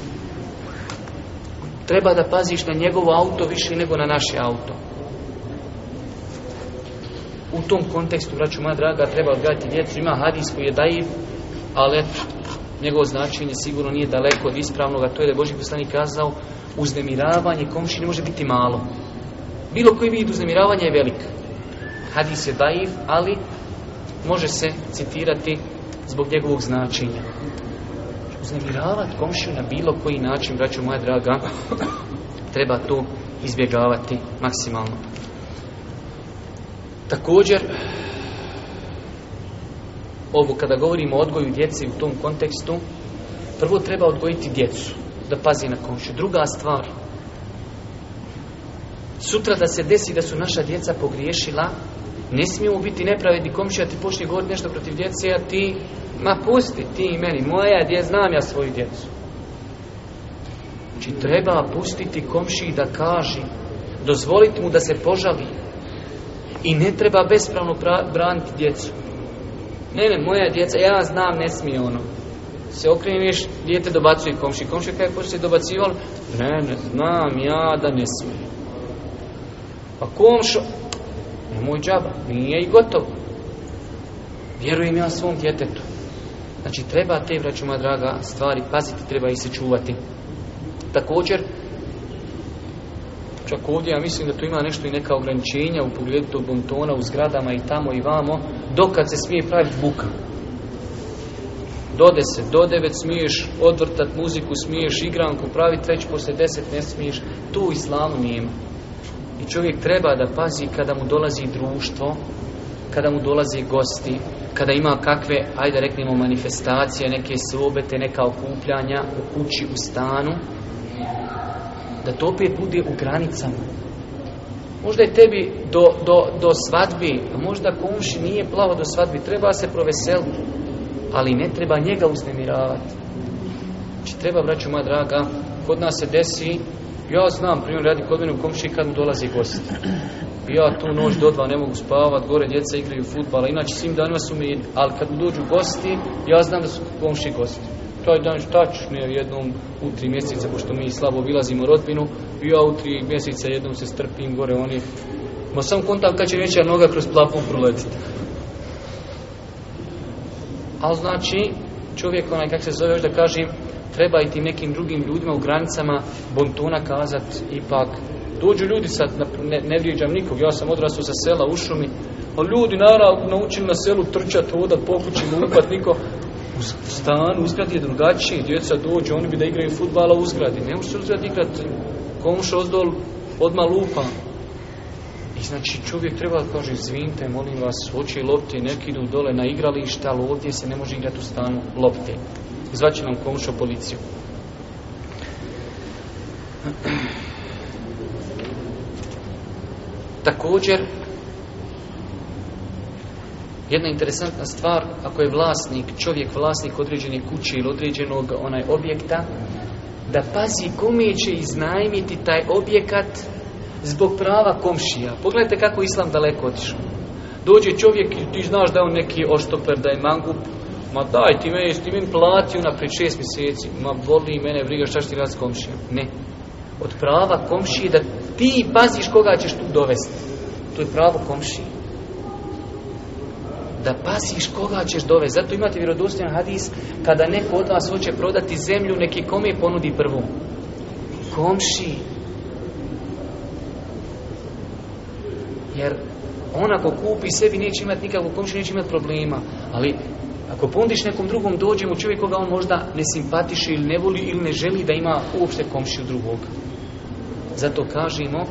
A: Treba da paziš na njegovo auto više nego na naše auto. U tom kontekstu, braću moja draga, treba odgajati djecu. Ima hadis koji je dajiv, ali njegovo značenje sigurno nije daleko od ispravnoga, to je da je Boži poslanik kazao uznemiravanje komši ne može biti malo. Bilo koji vid uznemiravanja je velik. Hadis je daiv, ali može se citirati zbog njegovog značenja. Uznemiravati komšiju na bilo koji način, braću moja draga, treba to izbjegavati maksimalno. Također, ovo kada govorimo o odgoju djeci u tom kontekstu, prvo treba odgojiti djecu, da pazi na komšu. Druga stvar, sutra da se desi da su naša djeca pogriješila, ne smijemo biti nepravedni a ti počne govoriti nešto protiv djece, a ti, ma pusti ti i meni, moja dje, znam ja svoju djecu. Znači treba pustiti komšiji da kaže, dozvoliti mu da se požali i ne treba bespravno braniti djecu. Ne, ne, moja djeca, ja znam, ne smije ono. Se okreniš, dijete dobacuje komši. Komši kaj se dobacivalo? Ne, ne, znam ja da ne smije. Pa komšo, moj džaba, nije i gotovo. Vjerujem ja svom djetetu. Znači, treba te, vraću draga, stvari paziti, treba ih se čuvati. Također, Čak ovdje ja mislim da tu ima nešto i neka ograničenja u pogledu tog bontona u zgradama i tamo i vamo, dokad se smije praviti buka. Do deset, do devet smiješ odvrtat muziku, smiješ igranku praviti, već poslije deset ne smiješ. Tu islamu nema. I čovjek treba da pazi kada mu dolazi društvo, kada mu dolazi gosti, kada ima kakve, ajde reknemo, manifestacije, neke sobete, neka okupljanja u kući, u stanu, da to opet bude u granicama. Možda je tebi do, do, do svadbi, a možda komši nije plavo do svadbi, treba se proveseliti, ali ne treba njega uznemiravati. Znači treba, braću moja draga, kod nas se desi, ja znam, primjer radi kod mene u komši kad mu dolazi gost. Ja tu noć do dva ne mogu spavati, gore djeca igraju futbala, inače svim danima su mi, ali kad mu dođu gosti, ja znam da su komši gosti taj dan tačno je jednom u tri mjeseca, pošto mi slabo vilazimo rodbinu, i ja u tri mjeseca jednom se strpim gore oni. Ma sam kontakt kad će veća noga kroz plapu proletiti. Ali znači, čovjek onaj, kak se zove, još da kažem, treba i tim nekim drugim ljudima u granicama bontona kazat ipak dođu ljudi sad, ne, ne vrijeđam nikog, ja sam odrastao sa sela u šumi, a ljudi naravno naučim na selu trčat, po pokući, lupat, niko, Stan stanu, u zgradi je drugačiji, djeca dođu, oni bi da igraju futbala u zgradi, ne može se u zgradi igrati, komuša ozdol, odmah lupa. I znači čovjek treba, kaže, zvinte, molim vas, oči lopte, neki idu dole na igrališta, ali ovdje se ne može igrati u stanu lopte. Zvaće nam komuša policiju. Također, jedna interesantna stvar, ako je vlasnik, čovjek vlasnik određene kuće ili određenog onaj objekta, da pazi kome će iznajmiti taj objekat zbog prava komšija. Pogledajte kako Islam daleko otišao. Dođe čovjek i ti znaš da je on neki oštoper, da je mangup, ma daj ti meni, ti meni plati na šest mjeseci, ma voli mene briga šta će ti komšija. s Ne. Od prava komšije da ti paziš koga ćeš tu dovesti. To je pravo komšije da pasiš koga ćeš dovesti. Zato imate vjerodostojan hadis kada neko od vas hoće prodati zemlju, neki kome ponudi prvu. Komši. Jer on ako kupi sebi neće imati nikakvu komši, neće imati problema. Ali ako pondiš nekom drugom dođe mu čovjek koga on možda ne simpatiše ili ne voli ili ne želi da ima uopšte komšiju drugog. Zato kažemo,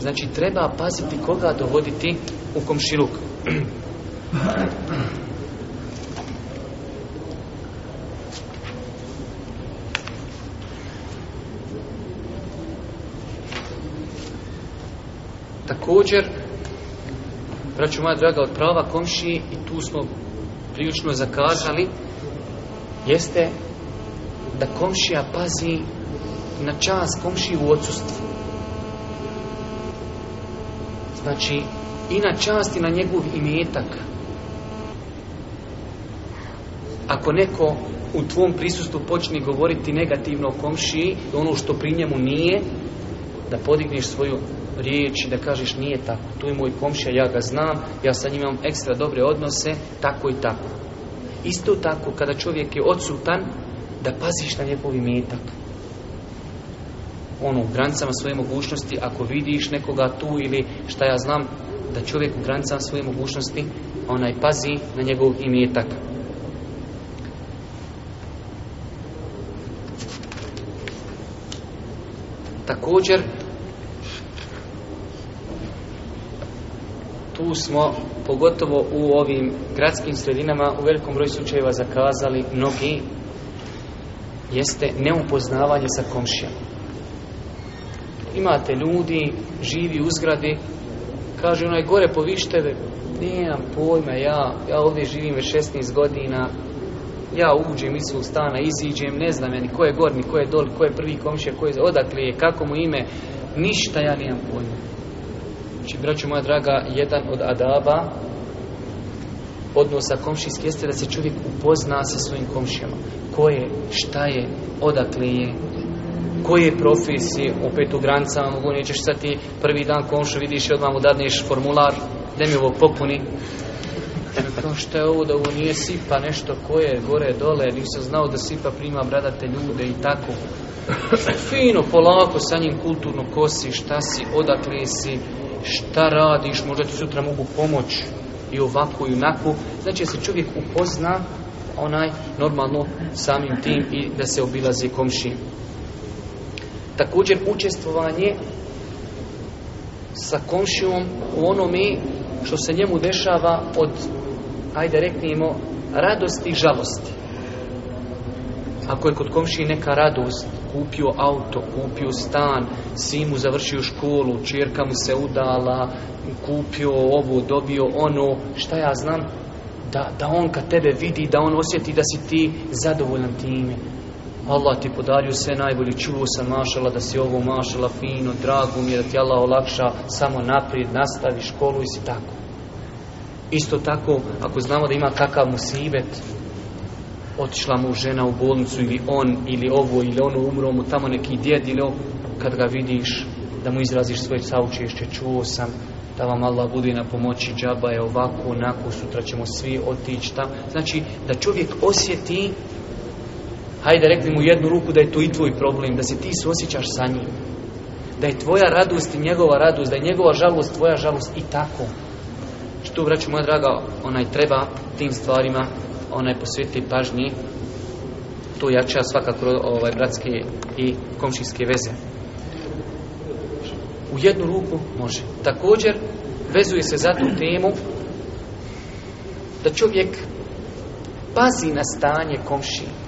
A: znači treba paziti koga dovoditi u komšiluk. Također, braću moja draga, od prava komši i tu smo prilično zakazali, jeste da komšija pazi na čas komšiju u odsustvu. Znači, i na čast i na njegov imetak. Ako neko u tvom prisustvu počne govoriti negativno o komšiji, ono što pri njemu nije, da podigneš svoju riječ i da kažeš nije tako, tu je moj komšija, ja ga znam, ja sa njim imam ekstra dobre odnose, tako i tako. Isto tako, kada čovjek je odsutan, da paziš na njegov imetak. Ono, u granicama svoje mogućnosti, ako vidiš nekoga tu ili šta ja znam, da čovjek u granicama svoje mogućnosti, onaj pazi na njegov imetak. Također, tu smo, pogotovo u ovim gradskim sredinama, u velikom broju slučajeva zakazali mnogi, jeste neupoznavanje sa komšijama. Imate ljudi, živi u zgradi, kaže onaj gore povišteve, nemam pojma, ja, ja ovdje živim već 16 godina, ja uđem iz svog stana, iziđem, ne znam ja ni ko je gorni, ko je dol, ko je prvi komšija, ko je odakle je, kako mu ime, ništa ja nijem pojma. Znači, braću moja draga, jedan od adaba odnosa komšijski jeste da se čovjek upozna sa svojim komšijama. Ko je, šta je, odakle je, koje profesije, opet u granicama mogu, nećeš sad ti prvi dan komšu vidiš i odmah mu dadneš formular, da mi ovo popuni, kao ono što je ovo da ovo nije sipa nešto koje gore dole, nisam znao da sipa prima bradate ljude i tako. fino, polako sa njim kulturno kosi, šta si, odakle si, šta radiš, možda ti sutra mogu pomoć i ovako i onako. Znači se čovjek upozna onaj normalno samim tim i da se obilazi komši. Također učestvovanje sa komšijom u onome što se njemu dešava od ajde reknimo, radosti i žalosti. Ako je kod komšije neka radost, kupio auto, kupio stan, simu završio školu, čirka mu se udala, kupio ovo, dobio ono, šta ja znam, da, da on kad tebe vidi, da on osjeti da si ti zadovoljan time. Allah ti podario sve najbolje, čuo sam mašala, da si ovo mašala fino, drago mi je, da ti Allah olakša, samo naprijed, nastavi školu i si tako. Isto tako, ako znamo da ima kakav musibet, otišla mu žena u bolnicu ili on, ili ovo, ili ono, umro mu tamo neki djed ili ovo, kad ga vidiš, da mu izraziš svoje saučešće, čuo sam, da vam Allah budi na pomoći, džaba je ovako, onako, sutra ćemo svi otići tamo. Znači, da čovjek osjeti, hajde rekli mu jednu ruku da je to i tvoj problem, da se ti osjećaš sa njim. Da je tvoja radost i njegova radost, da je njegova žalost tvoja žalost i tako. Znači tu vraću moja draga, onaj treba tim stvarima, onaj posveti pažnji, tu jača svakako ovaj, bratske i komšijske veze. U jednu ruku može. Također, vezuje se za tu temu da čovjek pazi na stanje komšije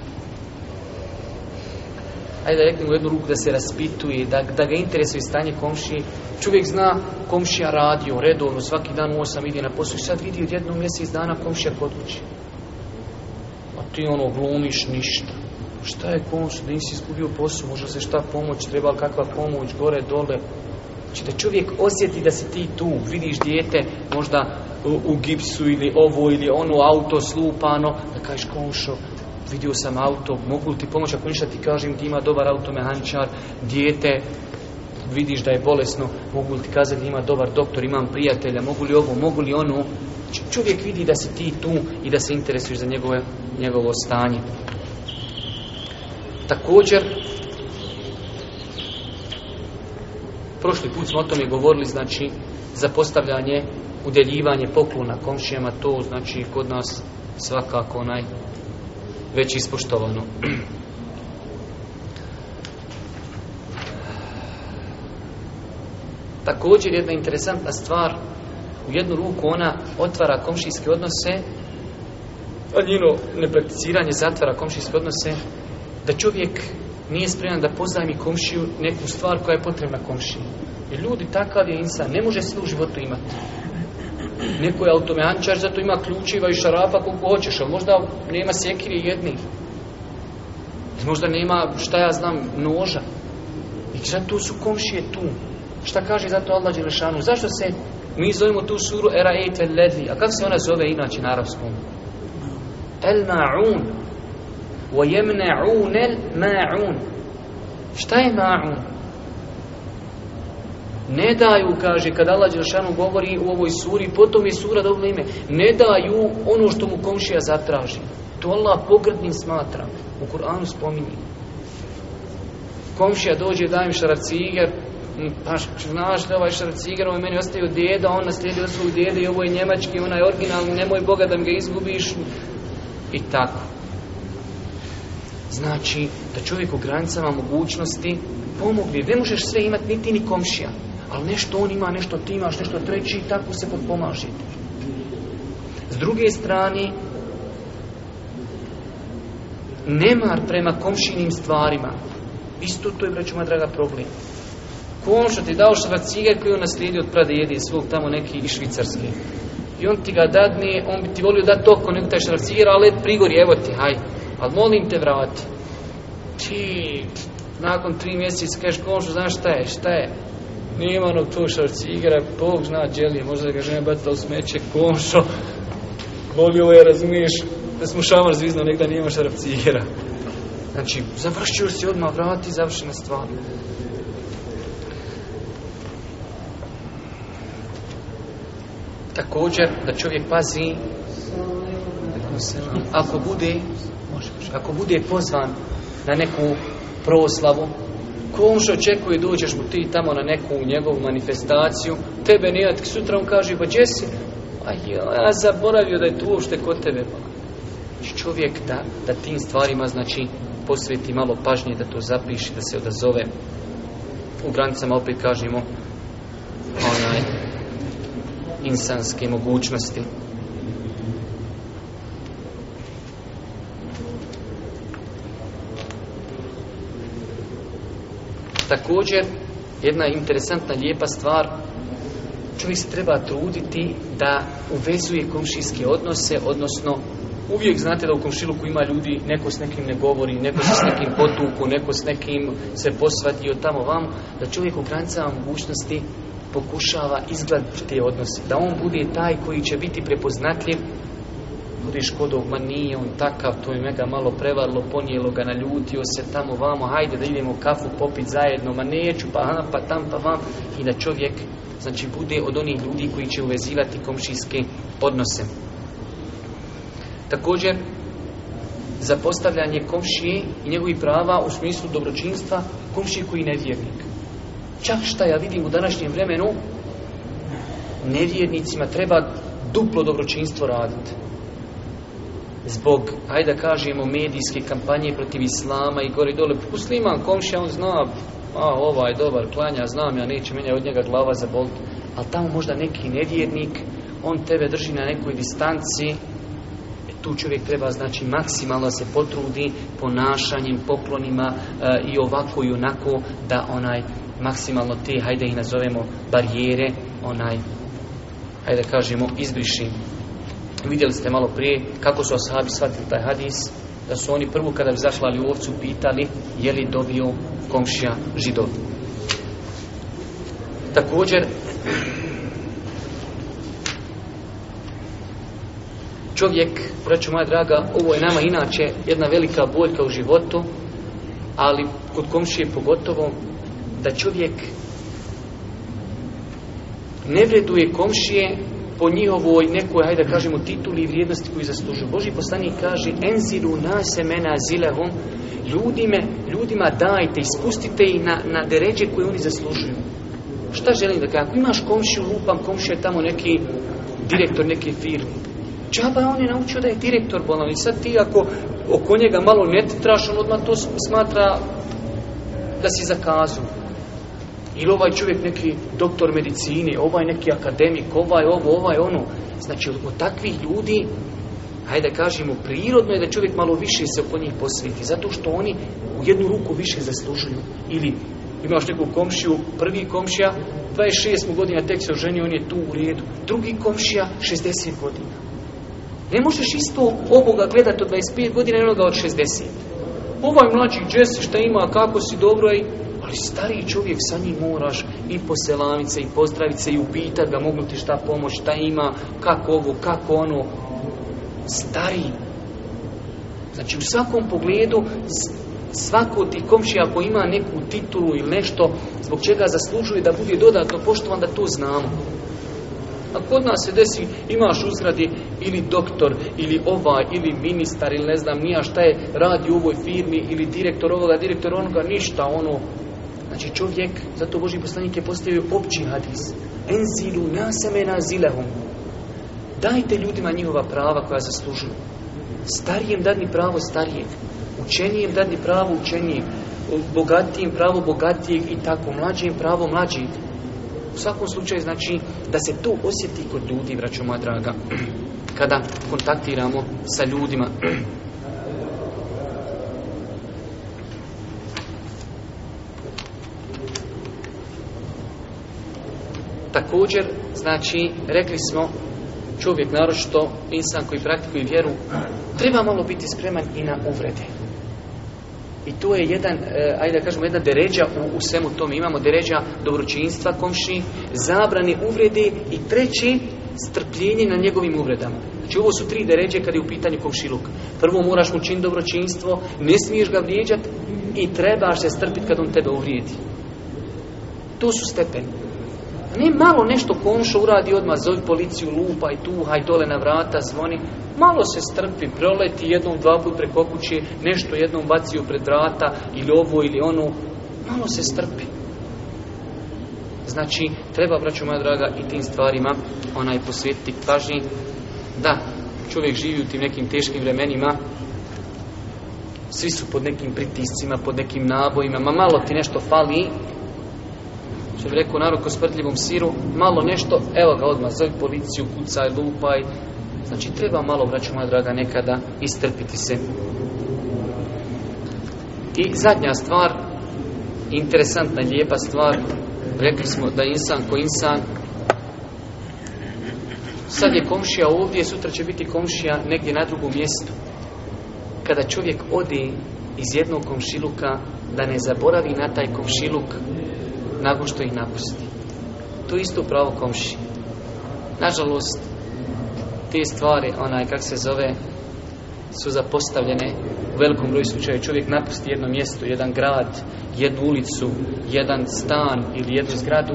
A: ajde da u jednu ruku da se raspituje, da, da ga interesuje stanje komšije. Čovjek zna komšija radio redovno, svaki dan u osam ide na poslu i sad vidi jednog mjesec dana komšija kod kuće. A ti ono glumiš ništa. Šta je komšija, da nisi izgubio posao, može se šta pomoć, treba kakva pomoć, gore, dole. Znači da čovjek osjeti da si ti tu, vidiš dijete možda u, u gipsu ili ovo ili ono auto slupano, da kažeš komšo, vidio sam auto, mogu li ti pomoći ako ništa ti kažem ti ima dobar mehaničar dijete, vidiš da je bolesno, mogu li ti kazati da ima dobar doktor, imam prijatelja, mogu li ovo, mogu li ono. Čovjek vidi da si ti tu i da se interesuješ za njegove, njegovo stanje. Također, prošli put smo o tome govorili, znači, za postavljanje, udjeljivanje poklona komšijama, to znači kod nas svakako onaj već ispoštovano. Također jedna interesantna stvar, u jednu ruku ona otvara komšijske odnose, a njeno neprakticiranje zatvara komšijske odnose, da čovjek nije spreman da pozajmi komšiju neku stvar koja je potrebna komšiji. Jer ljudi takav je insan, ne može sve u životu imati. Neko je za zato ima ključiva i šarapa koliko hoćeš, ali možda nema sjekiri jednih. Možda nema, šta ja znam, noža. I zato su komšije tu. Šta kaže zato Allah Đelešanu? Zašto se mi zovemo tu suru era el Ledvi? A kako se ona zove inače na arapskom? El Ma'un. Wa jemne'un el Ma'un. Šta je Ma'un? Ne daju, kaže, kada Allah Đelšanu govori u ovoj suri, potom je sura dobila ime, ne daju ono što mu komšija zatraži. To Allah pogrdnim smatra. U Kur'anu spominje. Komšija dođe, dajem šaracigar, pa znaš da ovaj šarciger, je ovaj meni ostaje od djeda, on od svog djeda i ovo je njemački, onaj originalni, nemoj Boga da mi ga izgubiš. I tako. Znači, da čovjek u granicama mogućnosti pomogli, Ne možeš sve imati, niti ni komšija. Ali nešto on ima, nešto ti imaš, nešto treći i tako se potpomažite. S druge strane, nemar prema komšinim stvarima. Isto to je, braću moja draga, problem. Komša ti dao švaciga koji on naslijedio od pradjede svog tamo neki i švicarske. I on ti ga dadne, on bi ti volio dati toko nego taj a ali prigori, evo ti, haj. Ali molim te vrati. Ti, nakon tri mjeseca kažeš komšu, znaš šta je, šta je? nije tu šarci igra, Bog zna djeli, možda ga žene bata u smeće, komšo. volio je, razumiješ, da smo šamar zvizno, negdje nije šarci igra. Znači, završio si odmah vrati, završena stvar. Također, da čovjek pazi, ako bude, ako bude pozvan na neku proslavu, Komša očekuje dođeš mu ti tamo na neku njegovu manifestaciju, tebe nije, sutra on kaže, pa gdje si? A ja, zaboravio da je tu uopšte kod tebe. Znači, čovjek da, da tim stvarima, znači, posveti malo pažnje, da to zapiši, da se odazove. U granicama opet kažemo, onaj, insanske mogućnosti. Također, jedna interesantna, lijepa stvar, čovjek se treba truditi da uvezuje komšijske odnose, odnosno uvijek znate da u komšiluku ima ljudi, neko s nekim ne govori, neko s nekim potuku, neko s nekim se posvatio tamo vam, da čovjek u granicama mogućnosti pokušava izgledati te odnose, da on bude taj koji će biti prepoznatljiv Budi Škodov, ma nije on takav, to je mega malo prevarlo, ponijelo ga, naljutio se tamo vamo, hajde da idemo kafu popit zajedno, ma neću, pa pa tam, pa vam. I da čovjek, znači, bude od onih ljudi koji će uvezivati komšijske odnose. Također, za postavljanje komšije i njegovih prava u smislu dobročinstva komšije koji je nevjernik. Čak šta ja vidim u današnjem vremenu, nevjernicima treba duplo dobročinstvo raditi zbog, ajde da kažemo, medijske kampanje protiv islama i gori dole. Musliman komšija, on zna, a ovaj dobar klanja, znam ja, neće meni od njega glava za bolt. Ali tamo možda neki nevjernik, on tebe drži na nekoj distanci, e, tu čovjek treba znači maksimalno se potrudi ponašanjem, poklonima e, i ovako i onako da onaj maksimalno te, hajde i nazovemo barijere, onaj, hajde kažemo, izbriši. Vidjeli ste malo prije kako su ashabi shvatili taj hadis, da su oni prvo kada bi zašlali u ovcu pitali je li dobio komšija židov. Također, čovjek, braću moja draga, ovo je nama inače jedna velika boljka u životu, ali kod komšije pogotovo, da čovjek ne vreduje komšije po njihovoj nekoj, hajde da kažemo, tituli i vrijednosti koji zaslužuju. Boži poslanik kaže, enziru nasemena zilehom, ljudime, ljudima dajte, ispustite ih na, na deređe koje oni zaslužuju. Šta želim da kažem? Ako imaš komšiju, lupam, komšija je tamo neki direktor neke firme. Čaba on je naučio da je direktor bolan i sad ti ako oko njega malo ne traš, on odmah to smatra da si zakazuo ili ovaj čovjek neki doktor medicine, ovaj neki akademik, ovaj ovo, ovaj ono. Znači, od takvih ljudi, hajde da kažemo, prirodno je da čovjek malo više se oko njih posviti. Zato što oni u jednu ruku više zaslužuju. Ili imaš neku komšiju, prvi komšija, 26 godina tek se oženi, on je tu u redu. Drugi komšija, 60 godina. Ne možeš isto ovoga gledati od 25 godina i onoga od 60. Ovaj mlađi džesi šta ima, kako si dobro, ali stariji čovjek sa njim moraš i se i pozdravice i upitati da mogu ti šta pomoć, šta ima, kako ovo, kako ono. stari Znači u svakom pogledu svako ti komši ako ima neku titulu ili nešto zbog čega zaslužuje da bude dodatno poštovan da to znamo. A kod nas se desi, imaš uzradi ili doktor, ili ova, ili ministar, ili ne znam nija šta je, radi u ovoj firmi, ili direktor ovoga, direktor onoga, ništa ono, Znači čovjek, zato Boži poslanik je postavio opći hadis. Enzilu nasemena zilehom. Dajte ljudima njihova prava koja zaslužuju. Starijem dadni pravo starijeg. Učenijem dadni pravo učenijeg. Bogatijem pravo bogatijeg i tako. Mlađijem pravo mlađijeg. U svakom slučaju znači da se to osjeti kod ljudi, vraću moja draga, kada kontaktiramo sa ljudima. Također, znači, rekli smo, čovjek, naročito insan koji praktikuje vjeru, treba malo biti spreman i na uvrede. I to je jedan, e, ajde da kažemo, jedna deređa u, u svemu tom. Imamo deređa dobročinstva komši, zabrani uvredi i treći, strpljenje na njegovim uvredama. Znači ovo su tri deređe kad je u pitanju komšiluk. Prvo moraš mu čin dobročinstvo, ne smiješ ga vrijeđati i trebaš se strpiti kad on tebe uvrijedi. To su stepeni. Ne malo nešto komšo uradi odmah, zove policiju, lupa i haj dole na vrata, zvoni. Malo se strpi, proleti jednom, dva put preko kuće, nešto jednom baci pred vrata, ili ovo, ili ono. Malo se strpi. Znači, treba, braću moja draga, i tim stvarima onaj posvetiti pažnji. Da, čovjek živi u tim nekim teškim vremenima, svi su pod nekim pritiscima, pod nekim nabojima, ma malo ti nešto fali, što bi rekao narod ko smrtljivom siru, malo nešto, evo ga odmah, zove policiju, kucaj, lupaj. Znači treba malo, braću moja draga, nekada istrpiti se. I zadnja stvar, interesantna i lijepa stvar, rekli smo da insan ko insan, sad je komšija ovdje, sutra će biti komšija negdje na drugom mjestu. Kada čovjek odi iz jednog komšiluka, da ne zaboravi na taj komšiluk, nakon što ih napusti. To isto pravo komši. Nažalost, te stvari, onaj kak se zove, su zapostavljene u velikom broju slučaja čovjek napusti jedno mjesto, jedan grad, jednu ulicu, jedan stan ili jednu zgradu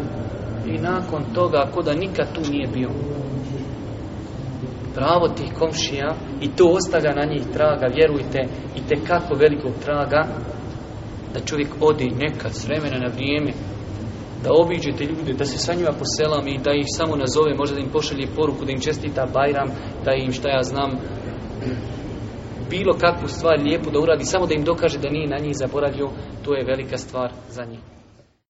A: i nakon toga ako da nikad tu nije bio. Pravo tih komšija i to ostavlja na njih traga, vjerujte, i te kako velikog traga da čovjek odi nekad s vremena na vrijeme da obiđete ljude, da se sa njima poselam i da ih samo nazove, možda da im pošalje poruku, da im čestita Bajram, da im šta ja znam, bilo kakvu stvar lijepu da uradi, samo da im dokaže da nije na njih zaboravio, to je velika stvar za njih.